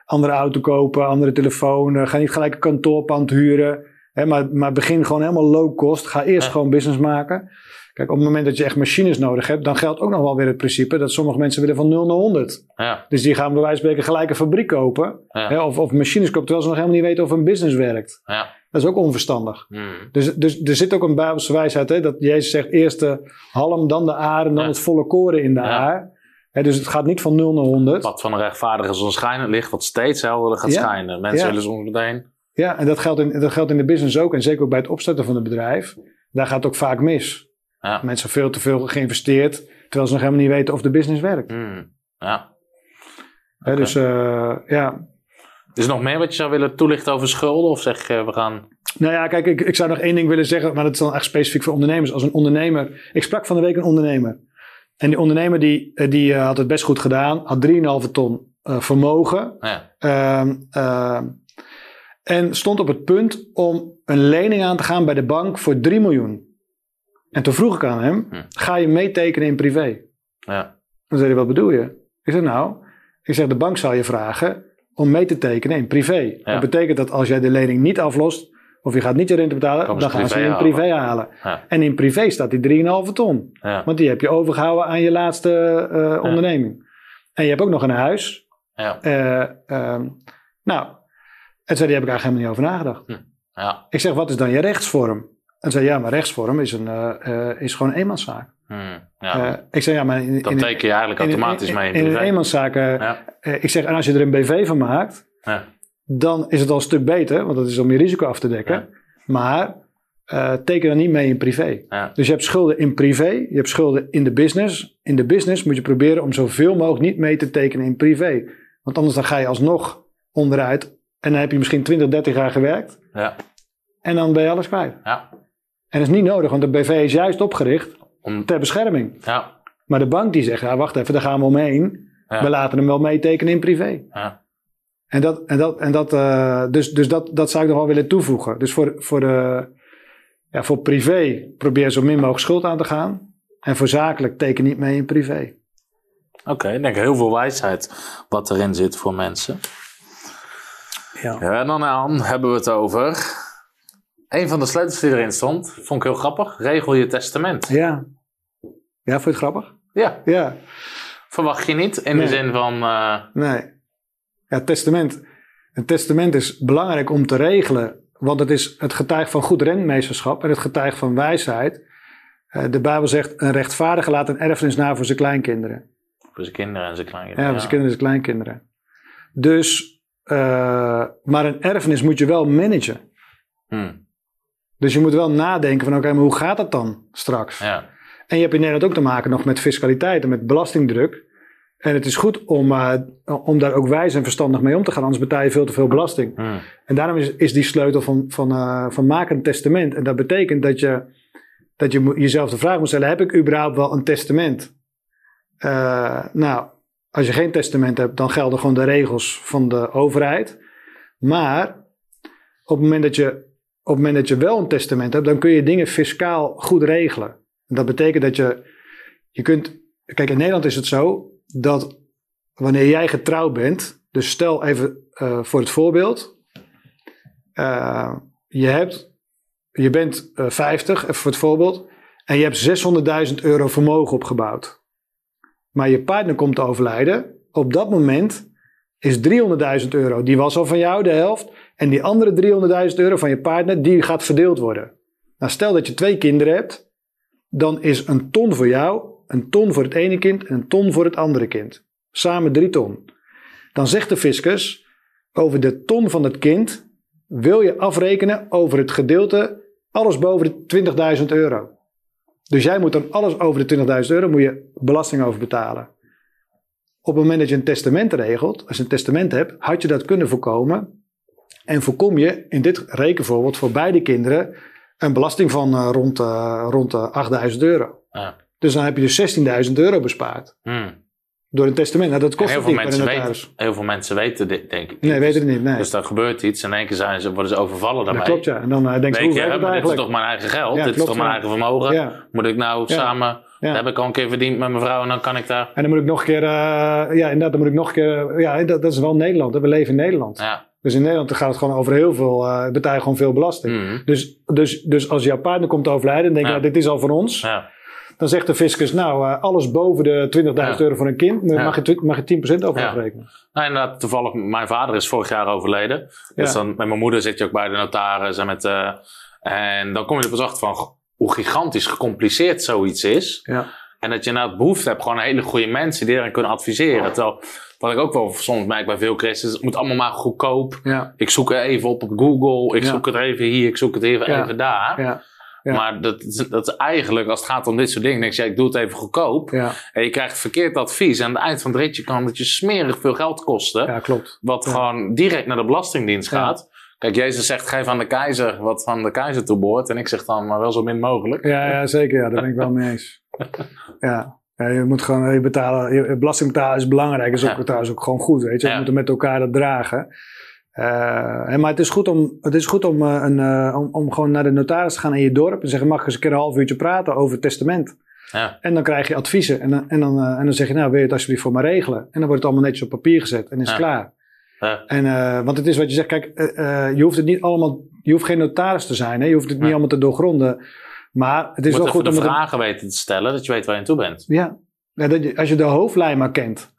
Speaker 2: andere auto kopen, andere telefoon, ga niet gelijk een kantoorpand huren. Hè, maar, maar begin gewoon helemaal low cost. Ga eerst
Speaker 1: Ja.
Speaker 2: gewoon business maken. Kijk, op het moment dat je echt machines nodig hebt, dan geldt ook nog wel weer het principe dat sommige mensen willen van 0 naar 100.
Speaker 1: Ja,
Speaker 2: Dus die gaan bij wijze van spreken gelijk een fabriek kopen.
Speaker 1: Ja.
Speaker 2: Hè, of, of machines kopen, terwijl ze nog helemaal niet weten of een business werkt.
Speaker 1: ja.
Speaker 2: Dat is ook onverstandig.
Speaker 1: hm.
Speaker 2: Dus, dus er zit ook een Bijbelse wijsheid, hè, dat Jezus zegt eerst de halm, dan de aar en dan het volle koren in de
Speaker 1: Ja.
Speaker 2: aar. Hè, dus het gaat niet van 0 naar 100.
Speaker 1: Wat van een rechtvaardige is onschijnend licht, wat steeds helderder gaat
Speaker 2: Ja.
Speaker 1: schijnen. Mensen
Speaker 2: Ja.
Speaker 1: willen soms meteen.
Speaker 2: Ja, en dat geldt, in, dat geldt in de business ook. En zeker ook bij het opstarten van een bedrijf. Daar gaat het ook vaak mis.
Speaker 1: Ja.
Speaker 2: Mensen veel te veel geïnvesteerd, terwijl ze nog helemaal niet weten of de business werkt.
Speaker 1: hm. Ja.
Speaker 2: Dus eh, ja,
Speaker 1: Is er nog meer wat je zou willen toelichten over schulden? Of zeg je, we gaan...
Speaker 2: Nou ja, kijk, ik, ik zou nog één ding willen zeggen, maar dat is dan echt specifiek voor ondernemers. Als een ondernemer, ik sprak van de week een ondernemer. En die ondernemer die, eh, die eh, had het best goed gedaan, had 3,5 ton eh, vermogen.
Speaker 1: Ja,
Speaker 2: Ehm, ehm, en stond op het punt om een lening aan te gaan bij de bank voor 3 miljoen. En toen vroeg ik aan hem,
Speaker 1: Hm.
Speaker 2: ga je meetekenen in privé?
Speaker 1: ja,
Speaker 2: Dan zei hij, wat bedoel je? Ik zeg, nou, ik zeg, de bank zal je vragen om mee te tekenen in privé. Dat betekent dat als jij de lening niet aflost, of je gaat niet je rente betalen, dan gaan ze je in privé halen.
Speaker 1: ja,
Speaker 2: En in privé staat die 3,5 ton.
Speaker 1: ja,
Speaker 2: Want die heb je overgehouden aan je laatste eh, onderneming. En je hebt ook nog een huis.
Speaker 1: ja,
Speaker 2: Eh, ehm, nou, en zei, die heb ik eigenlijk helemaal niet over nagedacht.
Speaker 1: ja.
Speaker 2: Ik zeg, wat is dan je rechtsvorm? En zei, ja, maar rechtsvorm is, een, eh, eh, is gewoon een eenmanszaak.
Speaker 1: hm, ja.
Speaker 2: Eh, ik zeg, ja, maar in,
Speaker 1: teken je eigenlijk automatisch
Speaker 2: in-
Speaker 1: mee in
Speaker 2: in een
Speaker 1: privé.
Speaker 2: eenmanszaak
Speaker 1: Ja,
Speaker 2: ik zeg, en als je er een BV van maakt,
Speaker 1: ja,
Speaker 2: dan is het al een stuk beter, want dat is om je risico af te dekken. Maar teken dan niet mee in privé. Dus je hebt schulden in privé, je hebt schulden in de business. In de business moet je proberen om zoveel mogelijk niet mee te tekenen in privé. Want anders dan ga je alsnog onderuit en dan heb je misschien 20, 30 jaar gewerkt
Speaker 1: ja,
Speaker 2: en dan ben je alles kwijt.
Speaker 1: ja.
Speaker 2: En dat is niet nodig, want de BV is juist opgericht
Speaker 1: Om,
Speaker 2: ter bescherming.
Speaker 1: ja,
Speaker 2: Maar de bank die zegt, ja, wacht even, daar gaan we omheen.
Speaker 1: Ja.
Speaker 2: We laten hem wel meetekenen in privé.
Speaker 1: ja,
Speaker 2: En dat, en dat, en dat, eh, dus, dus dat, dat zou ik nog wel willen toevoegen. Dus voor, voor, de, ja, voor privé probeer zo min mogelijk schuld aan te gaan. En voor zakelijk teken niet mee in privé.
Speaker 1: Oké, ik denk heel veel wijsheid wat erin zit voor mensen.
Speaker 2: Ja.
Speaker 1: En dan aan hebben we het over. Een van de sleutels die erin stond, vond ik heel grappig. Regel je testament.
Speaker 2: Ja. Ja, vond je het grappig?
Speaker 1: Ja,
Speaker 2: Ja.
Speaker 1: verwacht je niet in
Speaker 2: Nee.
Speaker 1: de zin van. eh,
Speaker 2: Nee. Ja, testament. Een testament is belangrijk om te regelen. Want het is het getuig van goed rentmeesterschap en het getuig van wijsheid. Eh, de Bijbel zegt, een rechtvaardige laat een erfenis na voor zijn kleinkinderen.
Speaker 1: voor zijn kinderen en zijn kleinkinderen.
Speaker 2: Ja, voor zijn kinderen en zijn kleinkinderen. Dus, eh, maar een erfenis moet je wel managen.
Speaker 1: Hm,
Speaker 2: Dus je moet wel nadenken van oké, maar hoe gaat dat dan straks?
Speaker 1: ja,
Speaker 2: En je hebt in Nederland ook te maken nog met fiscaliteit en met belastingdruk. En het is goed om, eh, om daar ook wijs en verstandig mee om te gaan, anders betaal je veel te veel belasting.
Speaker 1: Hmm.
Speaker 2: En daarom is, is die sleutel van, van, eh, van maak een testament. En dat betekent dat je, dat je jezelf de vraag moet stellen: heb ik überhaupt wel een testament? Nou, als je geen testament hebt, dan gelden gewoon de regels van de overheid. Maar op het moment dat je, op het moment dat je wel een testament hebt, dan kun je dingen fiscaal goed regelen. En dat betekent dat je, je kunt. Kijk, in Nederland is het zo dat wanneer jij getrouwd bent, dus stel even eh, voor het voorbeeld. Eh, je, hebt, je bent eh 50, even voor het voorbeeld, en je hebt 600.000 euro vermogen opgebouwd. Maar je partner komt te overlijden. Op dat moment is 300.000 euro, die was al van jou, de helft. En die andere 300.000 euro van je partner, die gaat verdeeld worden. Nou, stel dat je twee kinderen hebt, dan is een ton voor jou, een ton voor het ene kind en een ton voor het andere kind. Samen drie ton. Dan zegt de fiscus, over de ton van het kind wil je afrekenen over het gedeelte, alles boven de 20.000 euro. Dus jij moet dan alles over de 20.000 euro, moet je belasting over betalen. Op het moment dat je een testament regelt, als je een testament hebt, had je dat kunnen voorkomen. En voorkom je in dit rekenvoorbeeld voor beide kinderen een belasting van eh, rond, eh, rond de 8000 euro.
Speaker 1: Ja.
Speaker 2: Dus dan heb je dus 16.000 euro bespaard.
Speaker 1: Hmm.
Speaker 2: Door een testament. Nou, dat kost
Speaker 1: heel
Speaker 2: het
Speaker 1: veel, mensen weten, heel veel mensen weten dit, denk ik.
Speaker 2: Nee, weten het niet. Nee.
Speaker 1: Dus dan gebeurt iets en in één keer zijn ze, worden ze overvallen daarmee.
Speaker 2: dat klopt, ja. En dan uh, denk je, hoe
Speaker 1: je, maar dit is toch mijn eigen geld?
Speaker 2: Ja,
Speaker 1: dit
Speaker 2: klopt,
Speaker 1: is toch mijn
Speaker 2: ja.
Speaker 1: eigen vermogen?
Speaker 2: Ja.
Speaker 1: Moet ik nou
Speaker 2: Ja.
Speaker 1: samen...
Speaker 2: Ja.
Speaker 1: Dat heb ik al een keer verdiend met mijn vrouw en dan kan ik daar...
Speaker 2: En dan moet ik nog een keer, eh, ja, inderdaad, dan moet ik nog een keer, ja, dat, dat is wel Nederland. hè. We leven in Nederland.
Speaker 1: Ja.
Speaker 2: Dus in Nederland gaat het gewoon over heel veel, eh betaal je gewoon veel belasting.
Speaker 1: Hmm.
Speaker 2: Dus, dus, dus als jouw partner komt te overlijden en denk je,
Speaker 1: Ja.
Speaker 2: nou, dit is al voor ons.
Speaker 1: Ja.
Speaker 2: Dan zegt de fiscus, nou, eh, alles boven de 20.000
Speaker 1: Ja.
Speaker 2: euro voor een kind, mag, je, mag je 10% over afrekenen.
Speaker 1: Nou, inderdaad, toevallig, mijn vader is vorig jaar overleden. Dus dan met mijn moeder zit je ook bij de notaris. En, met, eh, en dan kom je er pas achter van hoe gigantisch gecompliceerd zoiets is.
Speaker 2: Ja.
Speaker 1: En dat je inderdaad behoefte hebt, gewoon hele goede mensen die erin kunnen adviseren. Terwijl, wat ik ook wel soms merk bij veel christenen, het moet allemaal maar goedkoop.
Speaker 2: Ja,
Speaker 1: Ik zoek er even op op Google, ik
Speaker 2: Ja.
Speaker 1: zoek het even hier, ik zoek het even, even daar.
Speaker 2: Ja.
Speaker 1: Maar dat, dat is eigenlijk, als het gaat om dit soort dingen, denk je, ja, ik doe het even goedkoop.
Speaker 2: ja,
Speaker 1: En je krijgt verkeerd advies. En aan het eind van het ritje kan het je smerig veel geld kosten.
Speaker 2: ja, klopt.
Speaker 1: Wat gewoon direct naar de Belastingdienst gaat. Kijk, Jezus zegt, geef aan de keizer wat van de keizer toebehoort. En ik zeg dan, maar wel zo min mogelijk.
Speaker 2: Ja, ja zeker. Ja, daar ben ik wel mee eens. Ja. Ja, je moet gewoon je betalen. Je, belasting betalen is belangrijk. Is ook trouwens ook gewoon goed. Weet je, we moeten met elkaar dat dragen. Eh, maar het is goed om, het is goed om, eh, een, eh, om, om gewoon naar de notaris te gaan in je dorp en zeggen: Mag ik eens een keer een half uurtje praten over het testament?
Speaker 1: Ja.
Speaker 2: En dan krijg je adviezen. En dan, en, dan, en dan zeg je: Nou, wil je het alsjeblieft voor me regelen? En dan wordt het allemaal netjes op papier gezet en is
Speaker 1: Ja.
Speaker 2: klaar.
Speaker 1: Ja.
Speaker 2: En, want het is wat je zegt: Kijk, je hoeft het niet allemaal, je hoeft geen notaris te zijn. Hè? Je hoeft het niet allemaal te doorgronden. Maar het is wel goed
Speaker 1: de
Speaker 2: om het
Speaker 1: vragen weten te stellen, dat je weet waar je aan toe bent.
Speaker 2: ja, dat je, als je de hoofdlijn maar kent,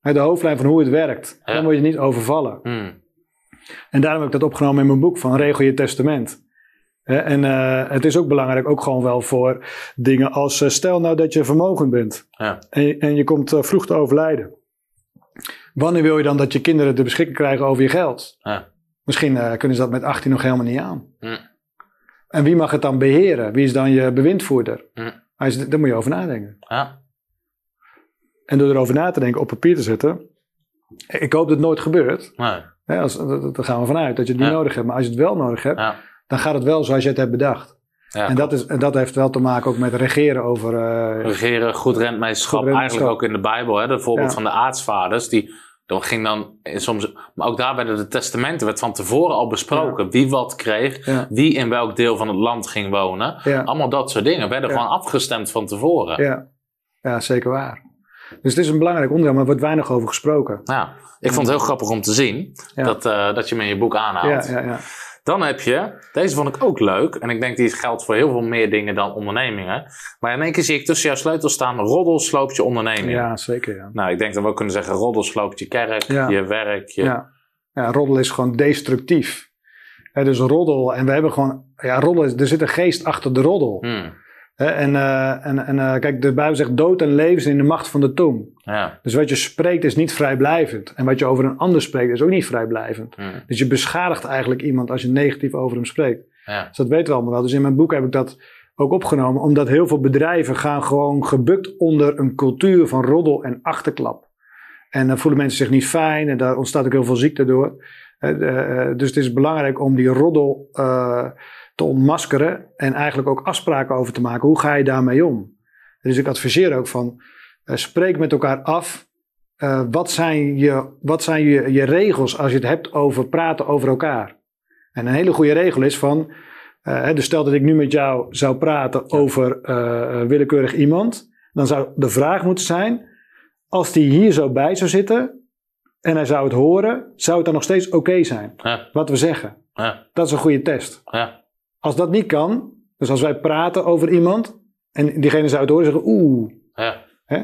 Speaker 2: de hoofdlijn van hoe het werkt, dan word je niet overvallen.
Speaker 1: Hmm.
Speaker 2: En daarom heb ik dat opgenomen in mijn boek van regel je testament. En eh, het is ook belangrijk, ook gewoon wel voor dingen als eh, stel nou dat je vermogend bent
Speaker 1: Ja.
Speaker 2: en, je- en je komt eh, vroeg te overlijden. Wanneer wil je dan dat je kinderen de beschikking krijgen over je geld?
Speaker 1: Ja.
Speaker 2: Misschien kunnen ze dat met 18 nog helemaal niet aan. En wie mag het dan beheren? Wie is dan je bewindvoerder? Daar moet je over nadenken.
Speaker 1: Ja.
Speaker 2: En door erover na te denken, op papier te zetten. Ik hoop dat het nooit gebeurt. Hè, als, daar gaan we vanuit dat je het niet nodig hebt. Maar als je het wel nodig hebt, dan gaat het wel zoals je het hebt bedacht.
Speaker 1: Ja.
Speaker 2: en, dat is, en dat heeft wel te maken ook met regeren over. eh,
Speaker 1: Regeren, goed rentmeesterschap, eigenlijk ook in de Bijbel. Hè? De voorbeeld
Speaker 2: Ja.
Speaker 1: van de aartsvaders, die dan ging dan soms, maar ook daar werden de testamenten, werd van tevoren al besproken. Wie wat kreeg, wie in welk deel van het land ging wonen. Allemaal dat soort dingen werden gewoon afgestemd van tevoren.
Speaker 2: ja, ja, zeker waar. Dus het is een belangrijk onderdeel, maar er wordt weinig over gesproken.
Speaker 1: Ja, ik vond het heel grappig om te zien
Speaker 2: Ja.
Speaker 1: dat, eh, dat je hem in je boek aanhaalt.
Speaker 2: Ja, ja, ja.
Speaker 1: Dan heb je, deze vond ik ook leuk, en ik denk die geldt voor heel veel meer dingen dan ondernemingen. Maar in één keer zie ik tussen jouw sleutels staan: roddel sloopt je onderneming.
Speaker 2: ja zeker. Ja.
Speaker 1: Nou, ik denk dat we ook kunnen zeggen: roddel sloopt je kerk, je werk. Je...
Speaker 2: Ja. ja, roddel is gewoon destructief. Hè, dus roddel, en we hebben gewoon, ja, roddel er zit een geest achter de roddel.
Speaker 1: Hmm,
Speaker 2: en eh, en, en eh, kijk, de Bijbel zegt dood en leven zijn in de macht van de tong.
Speaker 1: ja.
Speaker 2: Dus wat je spreekt is niet vrijblijvend. En wat je over een ander spreekt is ook niet vrijblijvend.
Speaker 1: hmm,
Speaker 2: Dus je beschadigt eigenlijk iemand als je negatief over hem spreekt.
Speaker 1: ja.
Speaker 2: Dus dat weten we allemaal wel. Dus in mijn boek heb ik dat ook opgenomen. Omdat heel veel bedrijven gaan gewoon gebukt onder een cultuur van roddel en achterklap. En dan voelen mensen zich niet fijn en daar ontstaat ook heel veel ziekte door. Eh, dus het is belangrijk om die roddel te ontmaskeren en eigenlijk ook afspraken over te maken. Hoe ga je daarmee om? Dus ik adviseer ook van, eh, spreek met elkaar af. Eh, wat zijn, je, wat zijn je, je regels als je het hebt over praten over elkaar? En een hele goede regel is van, dus stel dat ik nu met jou zou praten over willekeurig iemand, dan zou de vraag moeten zijn, als die hier zo bij zou zitten en hij zou het horen, zou het dan nog steeds oké zijn?
Speaker 1: Ja,
Speaker 2: Wat we zeggen.
Speaker 1: ja,
Speaker 2: Dat is een goede test.
Speaker 1: ja.
Speaker 2: Als dat niet kan, dus als wij praten over iemand en diegene zou het horen en zeggen, oeh,
Speaker 1: ja.
Speaker 2: hè,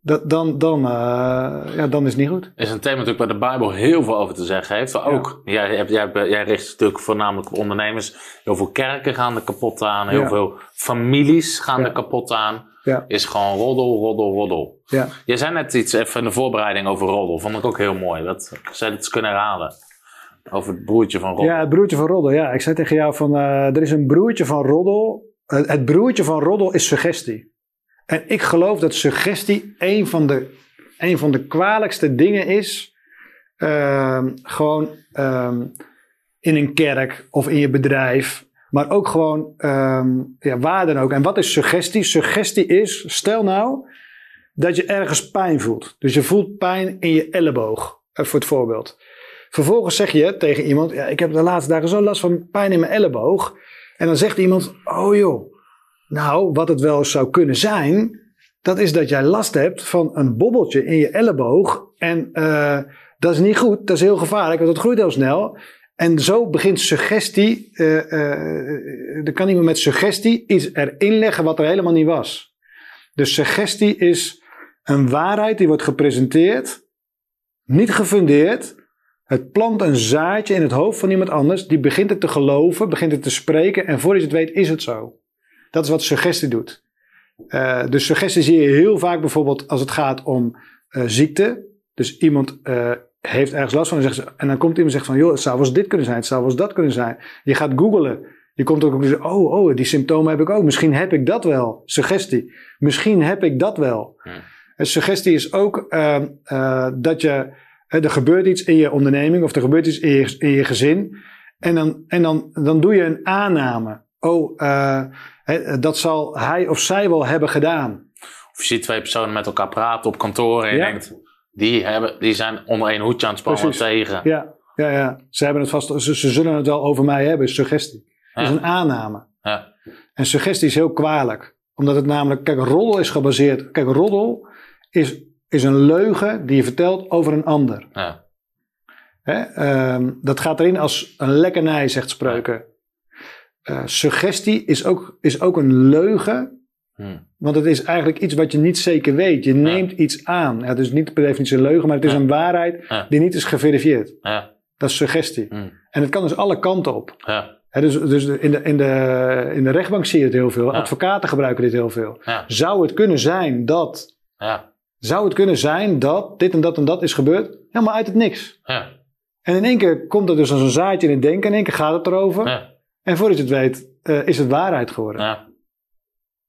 Speaker 2: dat, dan, dan, eh, ja, dan is het niet goed.
Speaker 1: is een thema natuurlijk waar de Bijbel heel veel over te zeggen heeft. Maar ook, jij, hebt, jij, hebt- jij richt natuurlijk voornamelijk op ondernemers. Heel veel kerken gaan er kapot aan. Heel
Speaker 2: Ja.
Speaker 1: veel families gaan
Speaker 2: Ja.
Speaker 1: er kapot aan.
Speaker 2: Ja.
Speaker 1: Is gewoon roddel, roddel, roddel.
Speaker 2: Ja.
Speaker 1: Je zei net iets even in de voorbereiding over roddel. Vond ik ook heel mooi. Dat zou het kunnen herhalen. Over het broertje van roddel.
Speaker 2: Ja, het broertje van Roddel. Ja, ik zei tegen jou van, eh, er is een broertje van Roddel. Het het broertje van Roddel is suggestie. En ik geloof dat suggestie een van de, een van de kwalijkste dingen is. ehm, gewoon ehm, in een kerk of in je bedrijf. Maar ook gewoon, ehm, ja, waar dan ook. En wat is suggestie? Suggestie is, stel nou dat je ergens pijn voelt. Dus je voelt pijn in je elleboog, eh, voor het voorbeeld. Vervolgens zeg je tegen iemand: ja, Ik heb de laatste dagen zo last van pijn in mijn elleboog. En dan zegt iemand: Oh joh, nou, wat het wel zou kunnen zijn. Dat is dat jij last hebt van een bobbeltje in je elleboog. En eh, dat is niet goed, dat is heel gevaarlijk, want dat groeit heel snel. En zo begint suggestie. eh eh er kan iemand met suggestie iets erin leggen wat er helemaal niet was. Dus suggestie is een waarheid die wordt gepresenteerd, niet gefundeerd. Het plant een zaadje in het hoofd van iemand anders. Die begint het te geloven, begint het te spreken. En voor je het weet is het zo. Dat is wat suggestie doet. Dus suggestie zie je heel vaak bijvoorbeeld als het gaat om eh, ziekte. Dus iemand eh, heeft ergens last van en, zegt ze, en dan komt iemand en zegt van... joh, het zou wel eens dit kunnen zijn, het zou wel eens dat kunnen zijn. Je gaat googlen. Je komt ook op oh, oh, die symptomen heb ik ook. Misschien heb ik dat wel. Suggestie. Misschien heb ik dat wel. En suggestie is ook eh, eh, dat je... er gebeurt iets in je onderneming of er gebeurt iets in je, in je gezin. En, dan, en dan, dan doe je een aanname. Oh, eh, dat zal hij of zij wel hebben gedaan.
Speaker 1: Of je ziet twee personen met elkaar praten op kantoor. En je
Speaker 2: Ja.
Speaker 1: denkt, die, hebben, die zijn onder één hoedje aan het spannen
Speaker 2: Precies.
Speaker 1: tegen.
Speaker 2: Ja, ja, ja. Ze, hebben het vast, ze, ze zullen het wel over mij hebben, is suggestie. Dat is
Speaker 1: Ja.
Speaker 2: een aanname.
Speaker 1: Ja.
Speaker 2: En suggestie is heel kwalijk. Omdat het namelijk, kijk, roddel is gebaseerd. Kijk, roddel is, is een leugen die je vertelt over een ander.
Speaker 1: Ja.
Speaker 2: Hè? Ehm, dat gaat erin als een lekkernij, zegt spreuken. Eh, suggestie is ook, is ook een leugen.
Speaker 1: Hm.
Speaker 2: Want het is eigenlijk iets wat je niet zeker weet. Je neemt iets aan. Ja, dus niet per definitie een leugen, maar het is
Speaker 1: Ja.
Speaker 2: een waarheid die niet is geverifieerd.
Speaker 1: Ja.
Speaker 2: Dat is suggestie.
Speaker 1: Hm.
Speaker 2: En het kan dus alle kanten op. Dus dus in, de, in, de, in de rechtbank zie je het heel veel. Advocaten gebruiken dit heel veel. Zou het kunnen zijn dat...
Speaker 1: Ja.
Speaker 2: Zou het kunnen zijn dat dit en dat en dat is gebeurd? Helemaal uit het niks.
Speaker 1: Ja.
Speaker 2: En in één keer komt er dus als een zaadje in het denken. In één keer gaat het erover.
Speaker 1: Ja.
Speaker 2: En voordat je het weet, eh, is het waarheid geworden.
Speaker 1: Ja.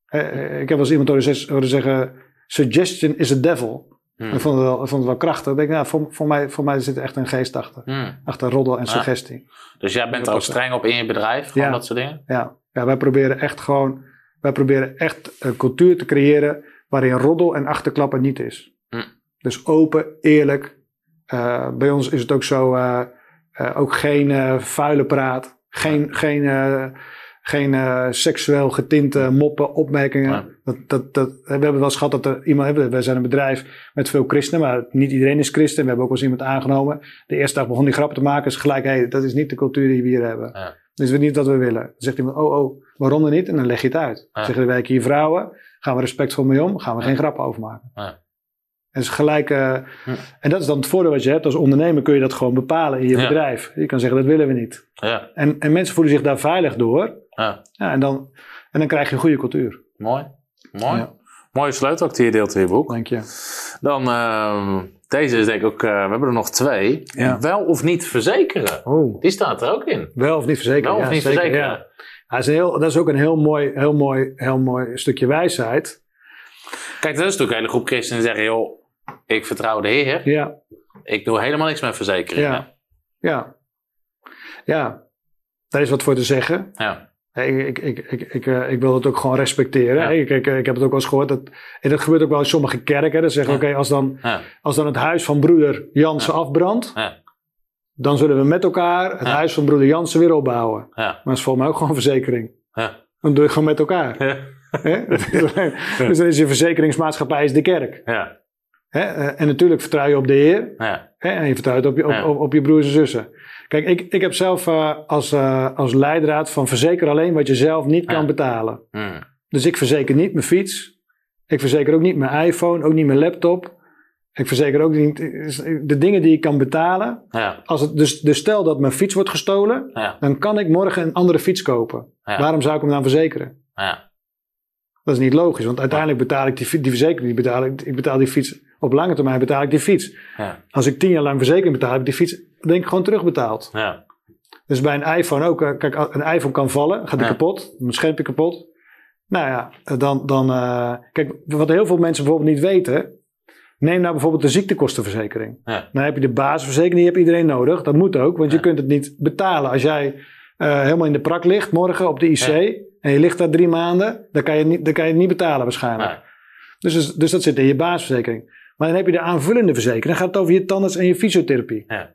Speaker 2: Eh, ik heb wel eens iemand horen zeggen... Suggestion is a devil.
Speaker 1: Hm.
Speaker 2: Ik, vond het wel, ik vond het wel krachtig. Ik denk, nou, voor, voor, mij, voor mij zit er echt een geest achter.
Speaker 1: Hm.
Speaker 2: Achter roddel en suggestie.
Speaker 1: Dus jij bent er ook streng op in je bedrijf, gewoon dat soort dingen?
Speaker 2: Ja. ja, wij proberen echt gewoon... Wij proberen echt een cultuur te creëren... waarin roddel en achterklappen niet is.
Speaker 1: Hm.
Speaker 2: Dus open, eerlijk. Eh, bij ons is het ook zo... eh, eh, ook geen vuile praat. Geen, geen, geen seksueel getinte moppen, opmerkingen.
Speaker 1: Ja.
Speaker 2: Dat, dat, dat, we hebben wel eens gehad dat er iemand... We zijn een bedrijf met veel christenen... maar niet iedereen is christen. We hebben ook wel eens iemand aangenomen. De eerste dag begon die grappen te maken. is gelijk, hey, dat is niet de cultuur die we hier hebben.
Speaker 1: Ja.
Speaker 2: Dus we niet wat we willen. Dan zegt iemand, oh, oh, waarom dan niet? En dan leg je het uit.
Speaker 1: Ja.
Speaker 2: Dan zeggen wijken hier vrouwen, gaan we respectvol mee om, gaan we geen grappen over maken.
Speaker 1: Ja.
Speaker 2: En, is gelijk, eh, en dat is dan het voordeel wat je hebt. Als ondernemer kun je dat gewoon bepalen in je
Speaker 1: Ja.
Speaker 2: bedrijf. Je kan zeggen, dat willen we niet.
Speaker 1: Ja.
Speaker 2: En, en mensen voelen zich daar veilig door.
Speaker 1: Ja.
Speaker 2: Ja, en, dan, en dan krijg je een goede cultuur.
Speaker 1: Mooi. Mooi. Mooie sleutel ook die je deelt in je boek.
Speaker 2: Dank je.
Speaker 1: Dan, ehm, deze is denk ik ook, eh, we hebben er nog twee. Wel of niet verzekeren.
Speaker 2: Oh,
Speaker 1: Die staat er ook in.
Speaker 2: wel of niet verzekeren.
Speaker 1: Wel of
Speaker 2: ja,
Speaker 1: niet
Speaker 2: zeker,
Speaker 1: verzekeren.
Speaker 2: Dat, is heel, dat is ook een heel mooi, heel mooi, heel mooi stukje wijsheid.
Speaker 1: Kijk, er is natuurlijk een hele groep christenen die zeggen, joh, ik vertrouw de Heer.
Speaker 2: Ja,
Speaker 1: Ik doe helemaal niks met verzekeringen.
Speaker 2: ja, ja. Ja, daar is wat voor te zeggen.
Speaker 1: Ja.
Speaker 2: Hey, Ik, ik, ik, ik, eh, ik wil het ook gewoon respecteren.
Speaker 1: Ja.
Speaker 2: Ik, ik, ik heb het ook wel eens gehoord. Dat, en dat gebeurt ook wel in sommige kerken. Dat zeggen,
Speaker 1: Ja.
Speaker 2: oké, als, dan,
Speaker 1: Ja.
Speaker 2: als dan het huis van broeder Jansen
Speaker 1: Ja.
Speaker 2: afbrandt,
Speaker 1: Ja.
Speaker 2: Dan zullen we met elkaar het
Speaker 1: Ja.
Speaker 2: huis van broeder Jansen weer opbouwen.
Speaker 1: Ja.
Speaker 2: Maar dat is volgens mij ook gewoon verzekering.
Speaker 1: Ja.
Speaker 2: Dan doe je gewoon met elkaar. Dus dan is je verzekeringsmaatschappij is de kerk.
Speaker 1: Ja.
Speaker 2: Hè? Eh, En natuurlijk vertrouw je op de Heer.
Speaker 1: Ja.
Speaker 2: Hè? En je vertrouwt op je, op, op, op je broers en zussen. Kijk, ik, ik heb zelf eh, als, eh, als leidraad van verzeker alleen wat je zelf niet kan betalen.
Speaker 1: Mm.
Speaker 2: Dus ik verzeker niet mijn fiets. Ik verzeker ook niet mijn iPhone, ook niet mijn laptop. Ik verzeker ook niet de dingen die ik kan betalen.
Speaker 1: Ja.
Speaker 2: Als het, dus, dus stel dat mijn fiets wordt gestolen,
Speaker 1: Ja.
Speaker 2: dan kan ik morgen een andere fiets kopen.
Speaker 1: Ja.
Speaker 2: Waarom zou ik hem dan verzekeren?
Speaker 1: Ja.
Speaker 2: Dat is niet logisch, want uiteindelijk betaal ik die, die verzekering, die betaal ik, ik betaal die fiets, op lange termijn betaal ik die fiets.
Speaker 1: Ja.
Speaker 2: Als ik tien jaar lang verzekering betaal, heb ik die fiets denk ik gewoon terugbetaald.
Speaker 1: Ja.
Speaker 2: Dus bij een iPhone ook, eh, kijk, een iPhone kan vallen, gaat die kapot, mijn schermpje kapot. Nou ja, dan, dan eh, kijk, wat heel veel mensen bijvoorbeeld niet weten, neem nou bijvoorbeeld de ziektekostenverzekering.
Speaker 1: Ja.
Speaker 2: Dan heb je de basisverzekering, die heeft iedereen nodig. Dat moet ook, want je kunt het niet betalen. Als jij eh, helemaal in de prak ligt morgen op de IC
Speaker 1: Ja.
Speaker 2: en je ligt daar drie maanden, dan kan je, het niet, dan kan je het niet betalen waarschijnlijk.
Speaker 1: Nee.
Speaker 2: Dus, dus, dat zit in je basisverzekering. Maar dan heb je de aanvullende verzekering. Dan gaat het over je tandarts en je fysiotherapie.
Speaker 1: Ja.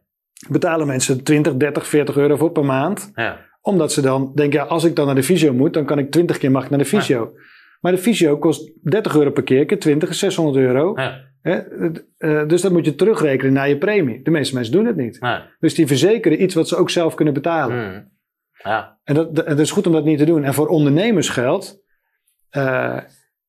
Speaker 2: Betalen mensen 20, 30, 40 euro voor per maand.
Speaker 1: Ja.
Speaker 2: Omdat ze dan denken, ja, als ik dan naar de fysio moet, dan kan ik 20 keer mag ik naar de fysio. Maar de fysio kost 30 euro per keer, keer 20 is 600 euro.
Speaker 1: Ja.
Speaker 2: Hè? Eh, dus dat moet je terugrekenen naar je premie. De meeste mensen doen het niet.
Speaker 1: Nee.
Speaker 2: Dus die verzekeren iets wat ze ook zelf kunnen betalen.
Speaker 1: Mm. Ja.
Speaker 2: En dat, het is goed om dat niet te doen. En voor ondernemers geldt, eh,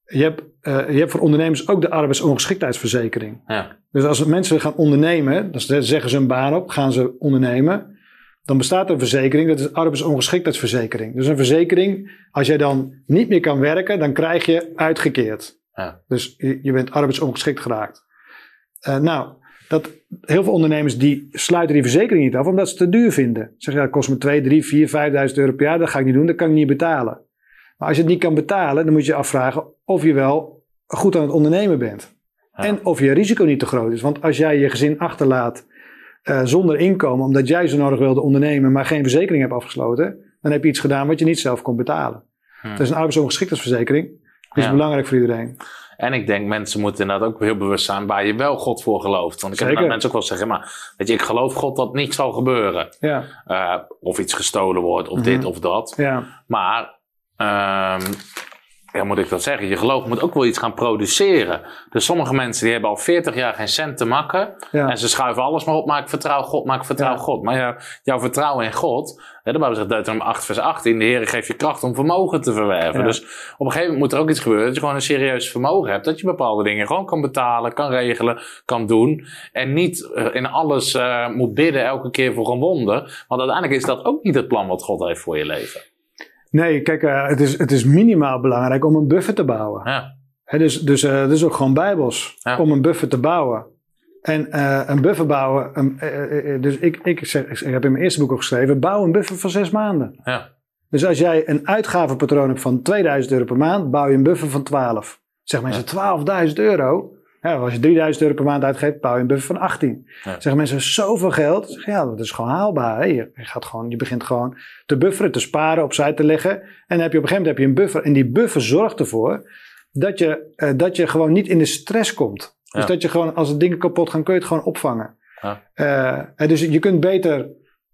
Speaker 2: je, hebt, eh, je hebt voor ondernemers ook de arbeidsongeschiktheidsverzekering.
Speaker 1: Ja.
Speaker 2: Dus als mensen gaan ondernemen, dan zeggen ze een baan op, gaan ze ondernemen. Dan bestaat er een verzekering, dat is arbeidsongeschiktheidsverzekering. Dus een verzekering, als jij dan niet meer kan werken, dan krijg je uitgekeerd.
Speaker 1: Ja.
Speaker 2: Dus je, je bent arbeidsongeschikt geraakt. Eh, nou, dat, heel veel ondernemers die sluiten die verzekering niet af, omdat ze het te duur vinden. Ze zeggen, ja, dat kost me 2, 3, 4, 5.000 euro per jaar, dat ga ik niet doen, dat kan ik niet betalen. Maar als je het niet kan betalen, dan moet je je afvragen of je wel goed aan het ondernemen bent.
Speaker 1: Ja.
Speaker 2: En of je risico niet te groot is. Want als jij je gezin achterlaat eh, zonder inkomen, omdat jij zo nodig wilde ondernemen, maar geen verzekering hebt afgesloten, dan heb je iets gedaan wat je niet zelf kon betalen.
Speaker 1: Hm.
Speaker 2: Dus een arbeidsongeschiktheidsverzekering is
Speaker 1: Ja.
Speaker 2: belangrijk voor iedereen.
Speaker 1: En ik denk, mensen moeten inderdaad ook heel bewust zijn waar je wel God voor gelooft. Want ik heb
Speaker 2: Zeker.
Speaker 1: inderdaad mensen ook wel zeggen, maar weet je, ik geloof God dat niet zal gebeuren.
Speaker 2: Ja,
Speaker 1: Eh, of iets gestolen wordt, of
Speaker 2: Mhm.
Speaker 1: dit of dat.
Speaker 2: ja,
Speaker 1: Maar, ehm ja, moet ik dat zeggen? Je geloof moet ook wel iets gaan produceren. Dus sommige mensen die hebben al 40 jaar geen cent te makken.
Speaker 2: ja.
Speaker 1: En ze schuiven alles maar op, maar ik vertrouw God, maar ik vertrouw
Speaker 2: Ja.
Speaker 1: God. Maar ja, jouw vertrouwen in God, hè, de Bijbel zegt Deuteronomium 8 vers 18, de Heer geeft je kracht om vermogen te verwerven. Dus op een gegeven moment moet er ook iets gebeuren, dat je gewoon een serieus vermogen hebt. Dat je bepaalde dingen gewoon kan betalen, kan regelen, kan doen. En niet eh, in alles eh, moet bidden elke keer voor een wonder. Want uiteindelijk is dat ook niet het plan wat God heeft voor je leven.
Speaker 2: Nee, kijk, eh, het, is, het is minimaal belangrijk om een buffer te bouwen.
Speaker 1: Ja,
Speaker 2: dus dus eh, dat is ook gewoon bijbels,
Speaker 1: Ja.
Speaker 2: om een buffer te bouwen. En eh, een buffer bouwen, een, dus ik, ik, zeg, ik heb in mijn eerste boek ook geschreven, bouw een buffer van zes maanden.
Speaker 1: ja,
Speaker 2: Dus als jij een uitgavenpatroon hebt van 2000 euro per maand, bouw je een buffer van 12. Zeg mensen 12.000 euro. Ja, als je 3000 euro per maand uitgeeft, bouw je een buffer van 18.
Speaker 1: Ja.
Speaker 2: Zeggen mensen zoveel geld? Zeg, ja, dat is gewoon haalbaar. Hè? Je, gaat gewoon, je begint gewoon te bufferen, te sparen, opzij te leggen. En dan heb je op een gegeven moment heb je een buffer. En die buffer zorgt ervoor dat je, eh, dat je gewoon niet in de stress komt. Dus
Speaker 1: Ja.
Speaker 2: dat je gewoon, als er dingen kapot gaan, kun je het gewoon opvangen.
Speaker 1: Ja.
Speaker 2: Eh, en dus je kunt beter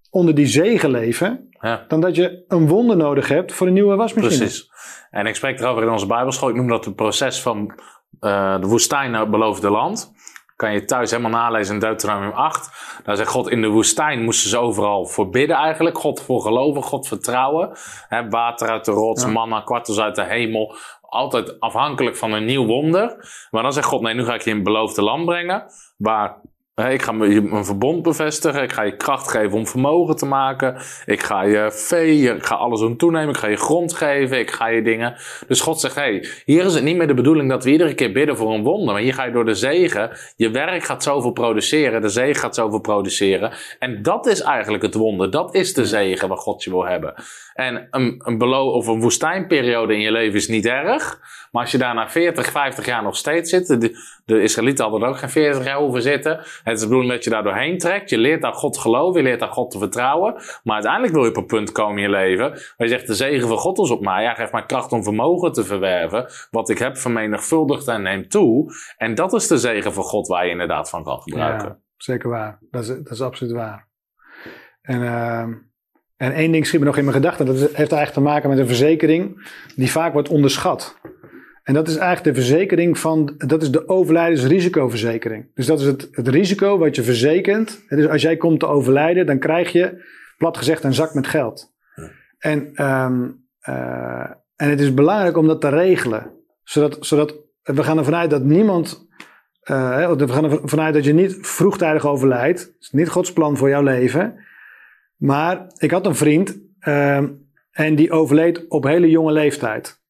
Speaker 2: onder die zegen leven,
Speaker 1: ja.
Speaker 2: dan dat je een wonder nodig hebt voor een nieuwe wasmachine.
Speaker 1: Precies. En ik spreek erover in onze Bijbelschool. Ik noem dat het proces van eh, de woestijn naar het beloofde land. Kan je thuis helemaal nalezen in Deuteronomium 8. Daar zegt God, in de woestijn moesten ze overal voor bidden eigenlijk. God voor geloven, God vertrouwen. Water uit de rots,
Speaker 2: Ja.
Speaker 1: manna, kwartels uit de hemel. Altijd afhankelijk van een nieuw wonder. Maar dan zegt God, nee, nu ga ik je in het beloofde land brengen. Waar ik ga mijn verbond bevestigen. Ik ga je kracht geven om vermogen te maken. Ik ga je vee, ik ga alles doen toenemen. Ik ga je grond geven. Ik ga je dingen. Dus God zegt: hey, hier is het niet meer de bedoeling dat we iedere keer bidden voor een wonder. Maar hier ga je door de zegen. Je werk gaat zoveel produceren. De zegen gaat zoveel produceren. En dat is eigenlijk het wonder. Dat is de zegen waar God je wil hebben. En een, een, belo- of een woestijnperiode in je leven is niet erg. Maar als je daar na 40, 50 jaar nog steeds zit. De, De Israëlieten hadden er ook geen 40 jaar hoeven zitten. Het is de bedoeling dat je daar doorheen trekt. Je leert aan God geloven, je leert aan God te vertrouwen. Maar uiteindelijk wil je op een punt komen in je leven waar je zegt, de zegen van God is op mij. Ja, geef mij kracht om vermogen te verwerven. Wat ik heb vermenigvuldigd en neemt toe. En dat is de zegen van God waar je inderdaad van kan gebruiken.
Speaker 2: Zeker waar. Dat is, dat is absoluut waar. En, ehm, en één ding schiet me nog in mijn gedachten. Dat heeft eigenlijk te maken met een verzekering die vaak wordt onderschat. En dat is eigenlijk de verzekering van, dat is de overlijdensrisicoverzekering. Dus dat is het, het risico wat je verzekert. Dus als jij komt te overlijden, dan krijg je, plat gezegd, een zak met geld. En, ehm, eh, en het is belangrijk om dat te regelen. Zodat, zodat we gaan ervan uit dat niemand, hè, we gaan ervan uit dat je niet vroegtijdig overlijdt. Dat is niet Gods plan voor jouw leven. Maar ik had een vriend ehm, en die overleed op hele jonge leeftijd.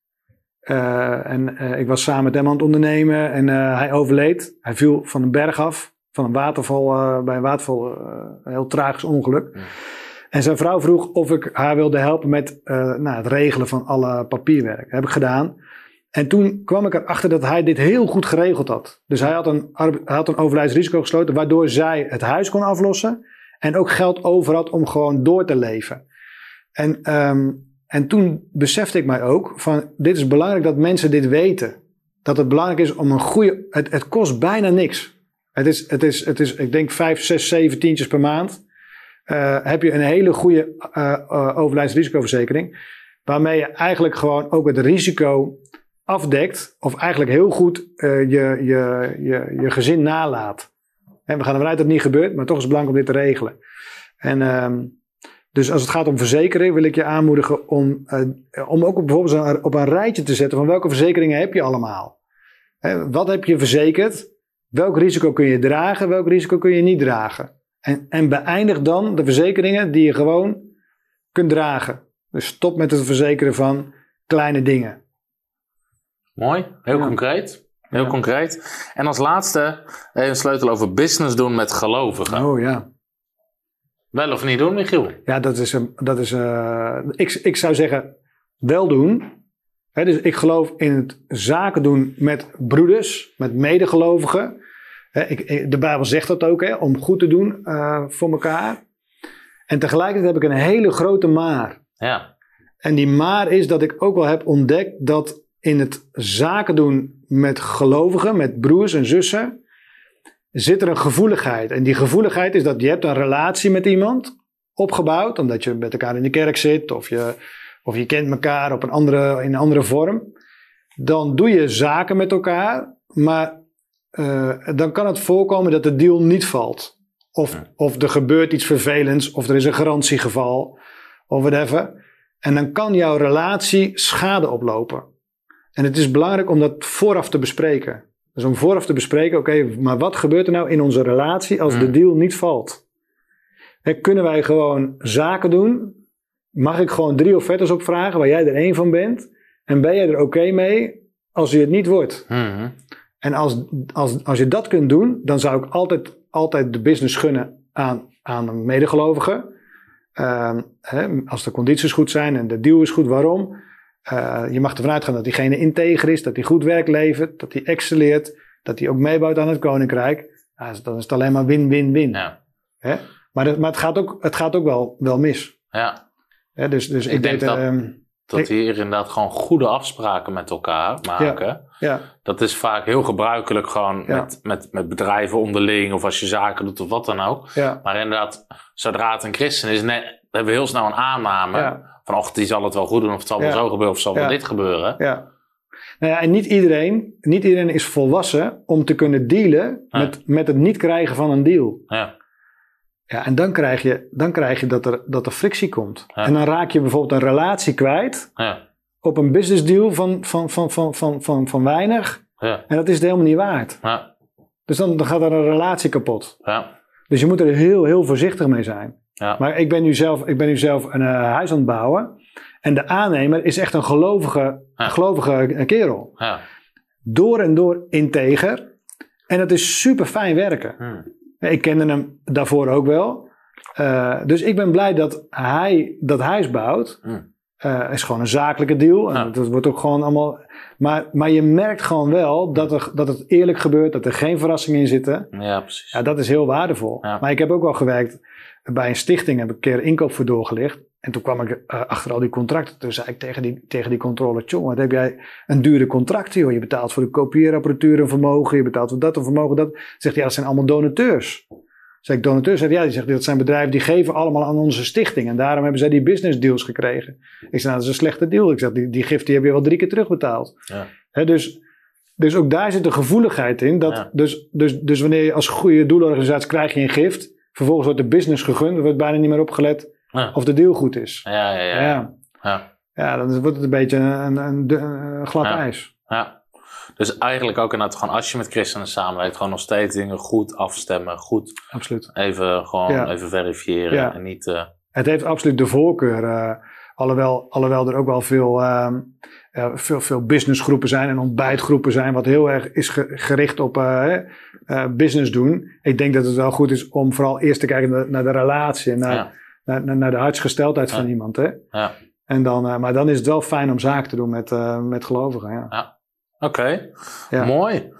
Speaker 2: Eh, en eh, ik was samen met hem aan het ondernemen en eh, hij overleed. Hij viel van een berg af, van een waterval, bij een waterval, een heel tragisch ongeluk.
Speaker 1: Ja.
Speaker 2: En zijn vrouw vroeg of ik haar wilde helpen met nou, het regelen van alle papierwerk. Dat heb ik gedaan. En toen kwam ik erachter dat hij dit heel goed geregeld had. Dus hij had een, hij had een overlijdsrisico gesloten, waardoor zij het huis kon aflossen. En ook geld over had om gewoon door te leven. En, ehm, en toen besefte ik mij ook van, dit is belangrijk dat mensen dit weten. Dat het belangrijk is om een goede, het, het kost bijna niks. Het is, het is, het is, ik denk vijf, zes, zeven tientjes per maand. Eh, heb je een hele goede eh eh, overlijdsrisicoverzekering. Waarmee je eigenlijk gewoon ook het risico afdekt. Of eigenlijk heel goed je, je, je, je gezin nalaat. En we gaan ervan uit dat het niet gebeurt, maar toch is het belangrijk om dit te regelen. En ehm, dus als het gaat om verzekeren, wil ik je aanmoedigen om, eh, om ook op, bijvoorbeeld op een rijtje te zetten van welke verzekeringen heb je allemaal. Hè, wat heb je verzekerd? Welk risico kun je dragen? Welk risico kun je niet dragen? En, en beëindig dan de verzekeringen die je gewoon kunt dragen. Dus stop met het verzekeren van kleine dingen.
Speaker 1: Mooi, heel
Speaker 2: Ja.
Speaker 1: concreet. Heel
Speaker 2: Ja.
Speaker 1: concreet. En als laatste even een sleutel over business doen met gelovigen.
Speaker 2: Oh ja.
Speaker 1: Wel of niet doen, Michiel?
Speaker 2: Ja, dat is, een- dat is eh, ik, ik zou zeggen, wel doen. Dus ik geloof in het zaken doen met broeders, met medegelovigen. Hè, ik, de Bijbel zegt dat ook, hè, om goed te doen eh, voor elkaar. En tegelijkertijd heb ik een hele grote maar.
Speaker 1: Ja.
Speaker 2: En die maar is dat ik ook wel heb ontdekt dat in het zaken doen met gelovigen, met broers en zussen, zit er een gevoeligheid. En die gevoeligheid is dat je hebt een relatie met iemand opgebouwd, omdat je met elkaar in de kerk zit of je, of je kent elkaar op een andere, in een andere vorm. Dan doe je zaken met elkaar, maar eh, dan kan het voorkomen dat de deal niet valt. Of, of er gebeurt iets vervelends, of er is een garantiegeval, of whatever. En dan kan jouw relatie schade oplopen. En het is belangrijk om dat vooraf te bespreken. Dus om vooraf te bespreken, oké, maar wat gebeurt er nou in onze relatie als de
Speaker 1: Mm.
Speaker 2: deal niet valt? Hè, kunnen wij gewoon zaken doen? Mag ik gewoon drie offertes opvragen waar jij er één van bent? En ben jij er oké mee als je het niet wordt?
Speaker 1: Mhm.
Speaker 2: En als, als, als je dat kunt doen, dan zou ik altijd, altijd de business gunnen aan, aan een medegelovige. Ehm, hè, als de condities goed zijn en de deal is goed, waarom? Eh, je mag ervan uitgaan dat diegene integer is, dat hij goed werk levert, dat hij excelleert, dat hij ook meebouwt aan het koninkrijk. Ja, dan is het alleen maar win-win-win.
Speaker 1: Ja.
Speaker 2: Maar, het, maar het gaat ook, het gaat ook wel, wel mis.
Speaker 1: ja.
Speaker 2: Hè? Dus, dus ik,
Speaker 1: Ik denk
Speaker 2: deed,
Speaker 1: dat-
Speaker 2: ehm,
Speaker 1: Dat
Speaker 2: Ik-
Speaker 1: hier inderdaad gewoon goede afspraken met elkaar maken.
Speaker 2: ja,
Speaker 1: Dat is vaak heel gebruikelijk gewoon
Speaker 2: Ja.
Speaker 1: met, met, met bedrijven onderling of als je zaken doet of wat dan ook.
Speaker 2: ja,
Speaker 1: Maar inderdaad, zodra het een christen is, nee, hebben we heel snel een aanname.
Speaker 2: ja.
Speaker 1: Van, och, die zal het wel goed doen of het zal wel zo gebeuren of zal wel dit gebeuren.
Speaker 2: Ja. Nou ja, en niet iedereen, niet iedereen is volwassen om te kunnen dealen met, met het niet krijgen van een deal.
Speaker 1: Ja.
Speaker 2: Ja, en dan krijg je, dan krijg je dat, er, dat er frictie komt.
Speaker 1: Ja.
Speaker 2: En dan raak je bijvoorbeeld een relatie kwijt
Speaker 1: Ja.
Speaker 2: op een business deal van, van, van, van, van, van, van weinig.
Speaker 1: Ja.
Speaker 2: En dat is het helemaal niet waard.
Speaker 1: Ja.
Speaker 2: Dus dan, dan gaat er een relatie kapot.
Speaker 1: Ja.
Speaker 2: Dus je moet er heel, heel voorzichtig mee zijn.
Speaker 1: Ja.
Speaker 2: Maar ik ben nu zelf, ik ben nu zelf een eh, huis aan het bouwen. En de aannemer is echt een gelovige,
Speaker 1: Ja.
Speaker 2: gelovige kerel.
Speaker 1: Ja.
Speaker 2: door en door integer. En dat is super fijn werken.
Speaker 1: Hm.
Speaker 2: Ik kende hem daarvoor ook wel. Eh, dus ik ben blij dat hij dat huis bouwt.
Speaker 1: Hm.
Speaker 2: Eh, is gewoon een zakelijke deal. En dat wordt ook gewoon allemaal. Maar, maar je merkt gewoon wel dat, er, dat het eerlijk gebeurt, dat er geen verrassingen in zitten.
Speaker 1: Ja, precies.
Speaker 2: Ja, dat is heel waardevol. Maar ik heb ook wel gewerkt bij een stichting, heb ik een keer inkoop voor doorgelicht. En toen kwam ik eh, achter al die contracten. Toen zei ik tegen die, tegen die controller, jongen, wat heb jij een dure contract, joh. Je betaalt voor de kopieerapparatuur een vermogen, je betaalt voor dat een vermogen, dat. Zegt hij, ja, dat zijn allemaal donateurs. Zeg ik, donateurs? Zegt hij, ja, die zegt, dat zijn bedrijven die geven allemaal aan onze stichting. En daarom hebben zij die business deals gekregen. Ik zei, nou, dat is een slechte deal. Ik zeg, die, die gift die heb je wel drie keer terugbetaald.
Speaker 1: Ja.
Speaker 2: Hè, dus, dus ook daar zit een gevoeligheid in. Dat,
Speaker 1: Ja.
Speaker 2: dus, dus, dus wanneer je als goede doelorganisatie krijg je een gift. Vervolgens wordt de business gegund. Er wordt bijna niet meer opgelet
Speaker 1: Ja.
Speaker 2: of de deal goed is.
Speaker 1: Ja, ja, ja.
Speaker 2: Ja,
Speaker 1: ja.
Speaker 2: ja. dan wordt het een beetje een, een, een, een glad
Speaker 1: Ja.
Speaker 2: ijs.
Speaker 1: Ja. Dus eigenlijk ook inderdaad gewoon als je met christenen samenwerkt, gewoon nog steeds dingen goed afstemmen, goed
Speaker 2: Absoluut.
Speaker 1: even gewoon even verifiëren en niet... eh,
Speaker 2: Het heeft absoluut de voorkeur. eh, alhoewel, alhoewel er ook wel veel, ehm, ja, veel, veel businessgroepen zijn en ontbijtgroepen zijn, wat heel erg is ge- gericht op eh, eh, business doen. Ik denk dat het wel goed is om vooral eerst te kijken naar, naar de relatie en naar,
Speaker 1: ja.
Speaker 2: naar, naar, de hartsgesteldheid van iemand. Hè?
Speaker 1: Ja.
Speaker 2: En dan, maar dan is het wel fijn om zaken te doen met, met gelovigen. Ja.
Speaker 1: Oké,
Speaker 2: Ja.
Speaker 1: mooi.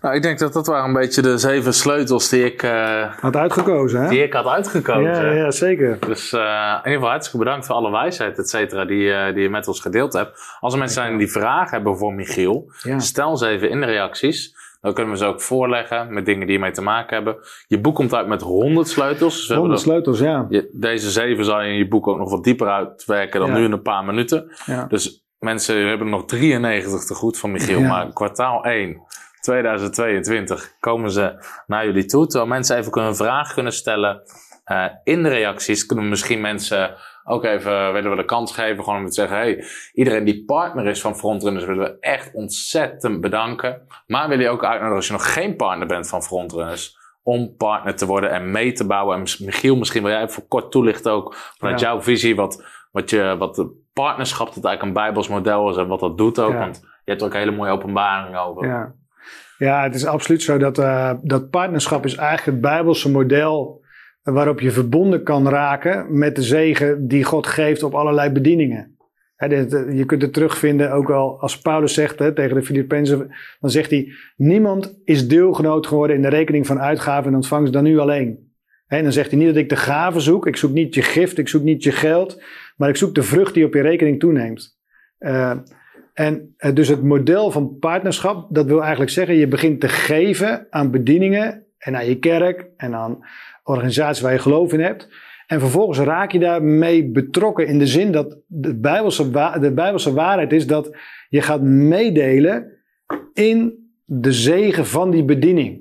Speaker 1: Nou, ik denk dat dat waren een beetje de zeven sleutels die ik, eh,
Speaker 2: Had uitgekozen, hè?
Speaker 1: die ik had uitgekozen.
Speaker 2: ja, ja, zeker.
Speaker 1: Dus eh, in ieder geval hartstikke bedankt voor alle wijsheid, et cetera, die, eh, die je met ons gedeeld hebt. Als er mensen zijn die vragen hebben voor Michiel,
Speaker 2: Ja.
Speaker 1: stel ze even in de reacties. Dan kunnen we ze ook voorleggen met dingen die ermee te maken hebben. Je boek komt uit met 100 sleutels. Dus we hebben
Speaker 2: Honderd
Speaker 1: dat-
Speaker 2: sleutels, ja.
Speaker 1: je- deze zeven zal je in je boek ook nog wat dieper uitwerken dan
Speaker 2: Ja.
Speaker 1: nu in een paar minuten.
Speaker 2: ja.
Speaker 1: Dus mensen, we hebben nog 93 te goed van Michiel. Maar kwartaal 1, 2022, komen ze naar jullie toe. Terwijl mensen even kunnen een vraag kunnen stellen. Eh, in de reacties kunnen misschien mensen ook even willen we de kans geven. Gewoon om te zeggen, hey, iedereen die partner is van Frontrunners willen we echt ontzettend bedanken. Maar wil je ook uitnodigen als je nog geen partner bent van Frontrunners. Om partner te worden en mee te bouwen. En Michiel, misschien wil jij even kort toelichten ook vanuit
Speaker 2: Ja.
Speaker 1: jouw visie. Wat, wat, je, wat de partnerschap dat eigenlijk een bijbels model is en wat dat doet ook.
Speaker 2: Ja.
Speaker 1: Want je hebt er ook hele mooie openbaringen over.
Speaker 2: Ja. Ja, het is absoluut zo dat, eh, dat partnerschap is eigenlijk het Bijbelse model waarop je verbonden kan raken met de zegen die God geeft op allerlei bedieningen. Je kunt het terugvinden ook al als Paulus zegt tegen de Filippenzen, dan zegt hij, niemand is deelgenoot geworden in de rekening van uitgaven en ontvangst dan u alleen. Dan zegt hij niet dat ik de gave zoek, ik zoek niet je gift, ik zoek niet je geld, maar ik zoek de vrucht die op je rekening toeneemt. Eh, en eh, dus het model van partnerschap, dat wil eigenlijk zeggen, je begint te geven aan bedieningen en aan je kerk en aan organisaties waar je geloof in hebt. En vervolgens raak je daarmee betrokken in de zin dat de Bijbelse, de Bijbelse waarheid is dat je gaat meedelen in de zegen van die bediening.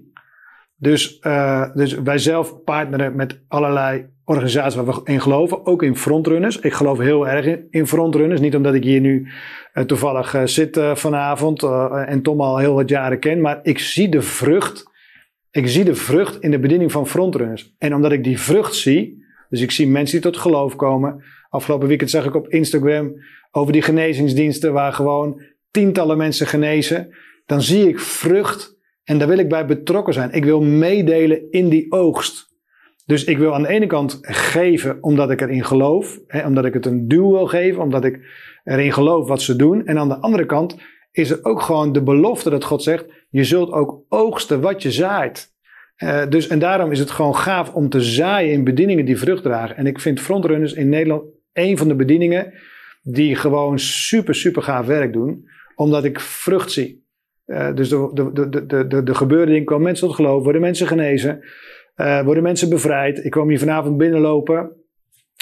Speaker 2: Dus, eh, dus wij zelf partneren met allerlei organisaties waar we in geloven, ook in frontrunners. Ik geloof heel erg in, frontrunners, niet omdat ik hier nu eh, toevallig eh, zit eh, vanavond en Tom al heel wat jaren ken, maar ik zie de vrucht. Ik zie de vrucht in de bediening van frontrunners. En omdat ik die vrucht zie, dus ik zie mensen die tot geloof komen. Afgelopen weekend zag ik op Instagram over die genezingsdiensten waar gewoon tientallen mensen genezen. Dan zie ik vrucht en daar wil ik bij betrokken zijn. Ik wil meedelen in die oogst. Dus ik wil aan de ene kant geven omdat ik erin geloof, hè, omdat ik het een duw wil geven, omdat ik erin geloof wat ze doen. En aan de andere kant is er ook gewoon de belofte dat God zegt: je zult ook oogsten wat je zaait. Eh, dus, en daarom is het gewoon gaaf om te zaaien in bedieningen die vrucht dragen. En ik vind frontrunners in Nederland een van de bedieningen die gewoon super, super gaaf werk doen, omdat ik vrucht zie. Eh, dus de, de, de, de, de, de gebeurde dingen komen mensen tot geloof, worden mensen genezen, eh, worden mensen bevrijd. Ik kwam hier vanavond binnenlopen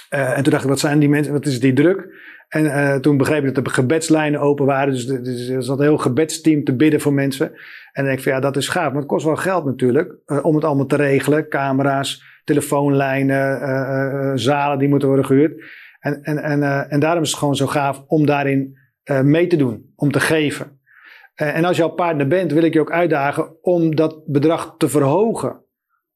Speaker 2: eh, en toen dacht ik, wat zijn die mensen, wat is die druk? En eh, toen begreep ik dat er gebedslijnen open waren. Dus, de- dus er zat een heel gebedsteam te bidden voor mensen. En dan denk ik van ja, dat is gaaf. Maar het kost wel geld natuurlijk. om het allemaal te regelen. Camera's, telefoonlijnen, zalen die moeten worden gehuurd. En, en, en, en daarom is het gewoon zo gaaf om daarin mee te doen. Om te geven. En als je al partner bent, wil ik je ook uitdagen om dat bedrag te verhogen.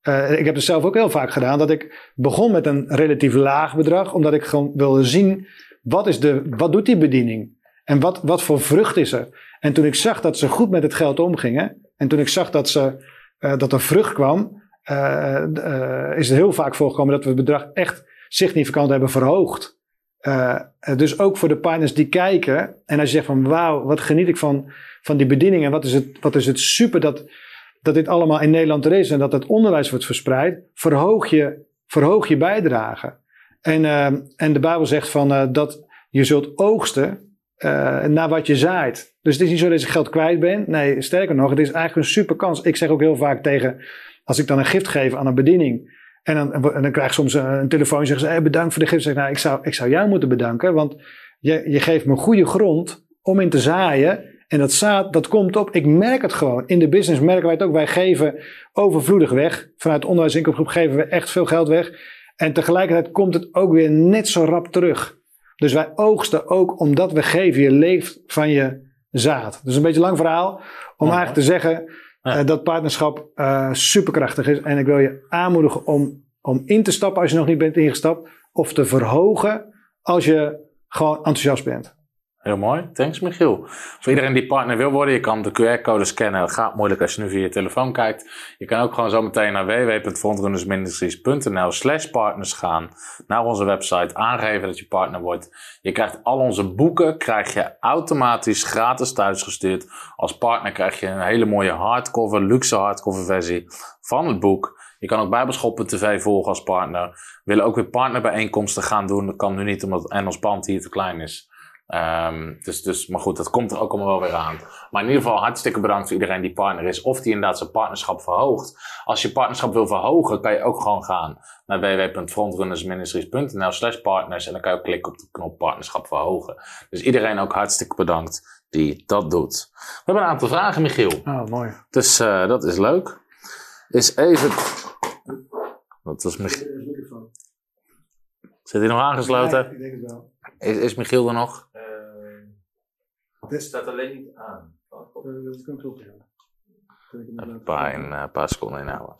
Speaker 2: Eh, ik heb het zelf ook heel vaak gedaan. Dat ik begon met een relatief laag bedrag. Omdat ik gewoon wilde zien wat, is de, wat doet die bediening? En wat, wat voor vrucht is er? En toen ik zag dat ze goed met het geld omgingen. En toen ik zag dat, ze, eh, dat er vrucht kwam. eh, is het heel vaak voorgekomen dat we het bedrag echt significant hebben verhoogd. Dus ook voor de partners die kijken. En als je zegt van wauw, wat geniet ik van, van die bediening. En wat is het, wat is het super dat, dat dit allemaal in Nederland er is. En dat het onderwijs wordt verspreid. Verhoog je, verhoog je bijdrage. En, uh, en de Bijbel zegt van uh, dat je zult oogsten naar wat je zaait. Dus het is niet zo dat je geld kwijt bent. Nee, sterker nog, het is eigenlijk een super kans. Ik zeg ook heel vaak tegen, als ik dan een gift geef aan een bediening. En dan, dan krijg ik soms een, telefoon en zeggen ze, bedankt voor de gift. Zeg, nou, ik, zou, ik zou jou moeten bedanken, want je, je geeft me goede grond om in te zaaien. En dat zaad, dat komt op. Ik merk het gewoon. In de business merken wij het ook. Wij geven overvloedig weg. Vanuit de geven we echt veel geld weg. En tegelijkertijd komt het ook weer net zo rap terug. Dus wij oogsten ook omdat we geven. Je leeft van je zaad. Dus een beetje een lang verhaal. Om eigenlijk te zeggen uh, dat partnerschap uh, superkrachtig is. En ik wil je aanmoedigen om, om in te stappen als je nog niet bent ingestapt. Of te verhogen als je gewoon enthousiast bent.
Speaker 1: Heel mooi, thanks Michiel. Voor iedereen die partner wil worden, je kan de QR-code scannen. Dat gaat moeilijk als je nu via je telefoon kijkt. Je kan ook gewoon zo meteen naar www.frontrunnersministries.nl slash partners gaan. Naar onze website, aangeven dat je partner wordt. Je krijgt al onze boeken, krijg je automatisch gratis thuisgestuurd. Als partner krijg je een hele mooie hardcover, luxe hardcover versie van het boek. Je kan ook Bijbelschoppen TV volgen als partner. We willen ook weer partnerbijeenkomsten gaan doen. Dat kan nu niet omdat en ons band hier te klein is. Um, dus, dus, maar goed, dat komt er ook allemaal wel weer aan. Maar in ieder geval hartstikke bedankt voor iedereen die partner is. Of die inderdaad zijn partnerschap verhoogt. Als je partnerschap wil verhogen, kan je ook gewoon gaan naar www.frontrunnersministries.nl slash partners. En dan kan je ook klikken op de knop partnerschap verhogen. Dus iedereen ook hartstikke bedankt die dat doet. We hebben een aantal vragen, Michiel.
Speaker 2: Oh, mooi.
Speaker 1: Dus uh, dat is leuk. Is even... Dat was Michiel. Zit hij nog aangesloten?
Speaker 2: Ja, ik denk het wel.
Speaker 1: Is, is Michiel er nog?
Speaker 3: Het staat alleen niet aan.
Speaker 2: Dat kan kloppen, ja.
Speaker 1: Een paar, een paar seconden inhouden.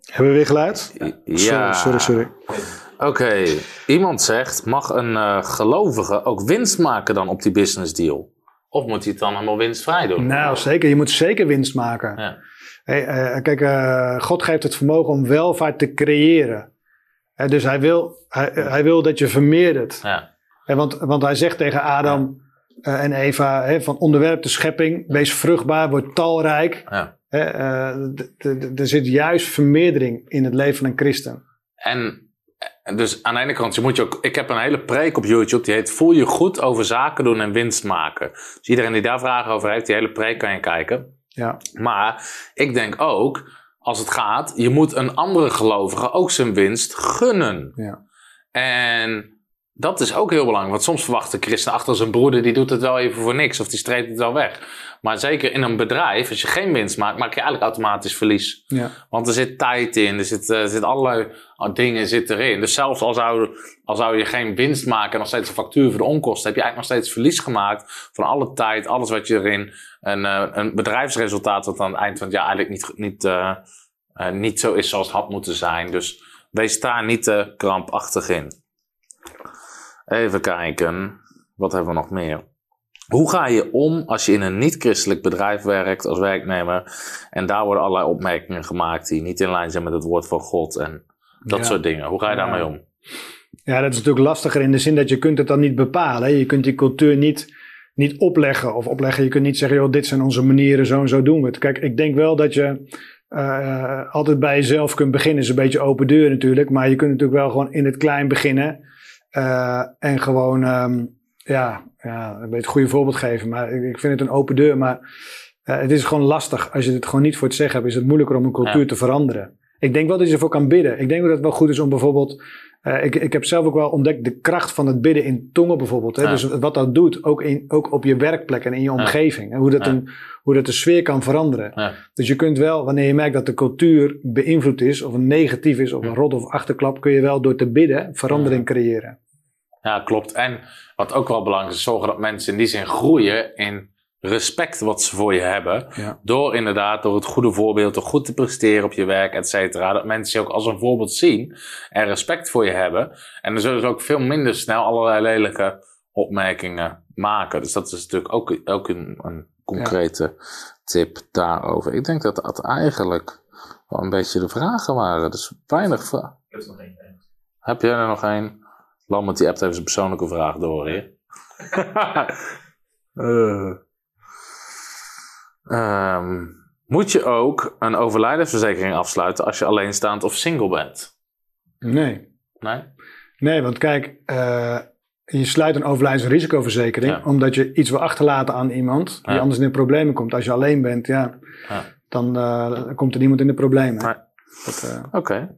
Speaker 2: Hebben we weer geluid?
Speaker 1: Ja.
Speaker 2: Sorry, sorry.
Speaker 1: Oké, okay. iemand zegt: mag een uh, gelovige ook winst maken dan op die business deal? Of moet hij het dan helemaal winstvrij doen?
Speaker 2: Nou, zeker. Je moet zeker winst maken.
Speaker 1: Ja.
Speaker 2: Hey, uh, kijk, uh, God geeft het vermogen om welvaart te creëren. Dus hij wil, hij, hij, wil dat je vermeerdert.
Speaker 1: Ja.
Speaker 2: Want, want hij zegt tegen Adam uh, en Eva: hè, van onderwerp de schepping, wees vruchtbaar, word talrijk.
Speaker 1: Ja.
Speaker 2: er zit juist vermeerdering in het leven van een christen.
Speaker 1: En dus aan de ene kant, je moet je ook. Ik heb een hele preek op YouTube die heet Voel je goed over zaken doen en winst maken. Dus iedereen die daar vragen over heeft, die hele preek kan je kijken.
Speaker 2: Ja.
Speaker 1: Maar ik denk ook, als het gaat, je moet een andere gelovige ook zijn winst gunnen.
Speaker 2: Ja.
Speaker 1: En dat is ook heel belangrijk. Want soms verwacht de christen achter zijn broeder, die doet het wel even voor niks. Of die streept het wel weg. Maar zeker in een bedrijf, als je geen winst maakt, maak je eigenlijk automatisch verlies.
Speaker 2: Ja.
Speaker 1: Want er zit tijd in, er zit, er zit allerlei dingen zit erin. Dus zelfs al zou, al zou je geen winst maken en nog steeds een factuur voor de onkosten, heb je eigenlijk nog steeds verlies gemaakt van alle tijd, alles wat je erin. Een, een bedrijfsresultaat wat aan het eind van het jaar eigenlijk niet, niet, uh, uh, niet zo is zoals het had moeten zijn. Dus wees daar niet te krampachtig in. Even kijken. Wat hebben we nog meer? Hoe ga je om als je in een niet-christelijk bedrijf werkt als werknemer en daar worden allerlei opmerkingen gemaakt die niet in lijn zijn met het woord van God en dat
Speaker 2: Ja.
Speaker 1: soort dingen? Hoe ga je daarmee om?
Speaker 2: Ja, dat is natuurlijk lastiger in de zin dat je kunt het dan niet bepalen. Je kunt die cultuur niet, niet opleggen of opleggen. Je kunt niet zeggen, joh, dit zijn onze manieren, zo en zo doen we het. Kijk, ik denk wel dat je eh, altijd bij jezelf kunt beginnen. is een beetje open deur natuurlijk. Maar je kunt natuurlijk wel gewoon in het klein beginnen. Eh, en gewoon, ehm, ja, ja, een beetje het goede voorbeeld geven. Maar ik, ik vind het een open deur. Maar eh, het is gewoon lastig. Als je het gewoon niet voor het zeggen hebt, is het moeilijker om een cultuur
Speaker 1: Ja.
Speaker 2: te veranderen. Ik denk wel dat je ervoor kan bidden. Ik denk dat het wel goed is om bijvoorbeeld eh, ik, ik heb zelf ook wel ontdekt de kracht van het bidden in tongen bijvoorbeeld. Hè?
Speaker 1: Ja.
Speaker 2: Dus wat dat doet, ook, in, ook op je werkplek en in je omgeving. En hoe, dat een, hoe dat de sfeer kan veranderen. Dus je kunt wel, wanneer je merkt dat de cultuur beïnvloed is, of een negatief is, of een
Speaker 1: Ja.
Speaker 2: rot of achterklap, kun je wel door te bidden verandering creëren.
Speaker 1: Ja, klopt. En wat ook wel belangrijk is, zorgen dat mensen in die zin groeien in respect wat ze voor je hebben.
Speaker 2: Ja.
Speaker 1: Door inderdaad, door het goede voorbeeld, door goed te presteren op je werk, et cetera. Dat mensen je ook als een voorbeeld zien en respect voor je hebben. En dan zullen ze ook veel minder snel allerlei lelijke opmerkingen maken. Dus dat is natuurlijk ook, ook een, een concrete tip daarover. Ik denk dat dat eigenlijk wel een beetje de vragen waren. Dus weinig vragen.
Speaker 3: Ik heb er nog één.
Speaker 1: Heb jij er nog één? Lambert die appt even zijn persoonlijke vraag door hier. Eh. Ehm, moet je ook een overlijdensverzekering afsluiten als je alleenstaand of single bent?
Speaker 2: Nee.
Speaker 1: Nee?
Speaker 2: Nee, want kijk, eh, je sluit een overlijdensrisicoverzekering
Speaker 1: Ja.
Speaker 2: omdat je iets wil achterlaten aan iemand die
Speaker 1: Ja.
Speaker 2: anders in de problemen komt. Als je alleen bent, ja,
Speaker 1: Ja.
Speaker 2: dan eh, komt er niemand in de problemen.
Speaker 1: Nee.
Speaker 2: Eh,
Speaker 1: Oké.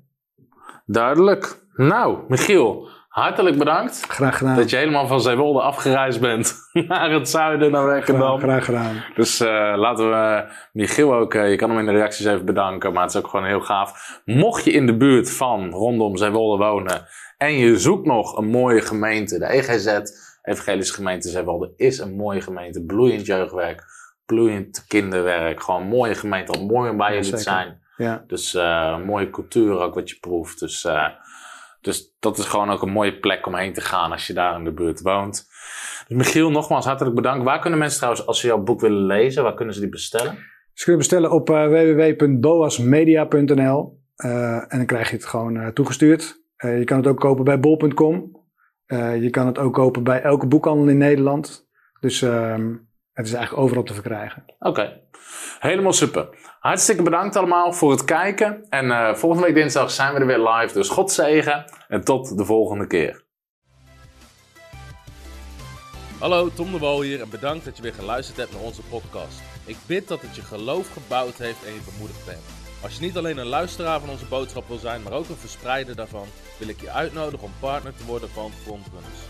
Speaker 1: Duidelijk. Nou, Michiel, hartelijk bedankt
Speaker 2: graag gedaan.
Speaker 1: dat je helemaal van Zeewolde afgereisd bent naar het zuiden, naar Werkendam.
Speaker 2: graag, graag gedaan.
Speaker 1: Dus eh, laten we Michiel ook, eh, je kan hem in de reacties even bedanken, maar het is ook gewoon heel gaaf. Mocht je in de buurt van rondom Zeewolde wonen en je zoekt nog een mooie gemeente, de EGZ, Evangelische Gemeente Zeewolde, is een mooie gemeente, bloeiend jeugdwerk, bloeiend kinderwerk, gewoon een mooie gemeente, al mooi om bij
Speaker 2: Ja,
Speaker 1: jullie te zijn.
Speaker 2: Ja.
Speaker 1: Dus een mooie cultuur ook wat je proeft. Dus, dus dat is gewoon ook een mooie plek om heen te gaan als je daar in de buurt woont. Dus Michiel, nogmaals hartelijk bedankt. Waar kunnen mensen trouwens, als ze jouw boek willen lezen, waar kunnen ze die bestellen?
Speaker 2: Ze kunnen bestellen op eh, www.boasmedia.nl eh, en dan krijg je het gewoon eh, toegestuurd. Je kan het ook kopen bij bol.com. Je kan het ook kopen bij elke boekhandel in Nederland. Dus ehm, het is eigenlijk overal te verkrijgen.
Speaker 1: Oké, helemaal super. Hartstikke bedankt allemaal voor het kijken. En eh, volgende week dinsdag zijn we er weer live. Dus God zegen en tot de volgende keer.
Speaker 4: Hallo, Tom de Wol hier en bedankt dat je weer geluisterd hebt naar onze podcast. Ik bid dat het je geloof gebouwd heeft en je bemoedigd bent. Als je niet alleen een luisteraar van onze boodschap wil zijn, maar ook een verspreider daarvan, wil ik je uitnodigen om partner te worden van Frontrunners.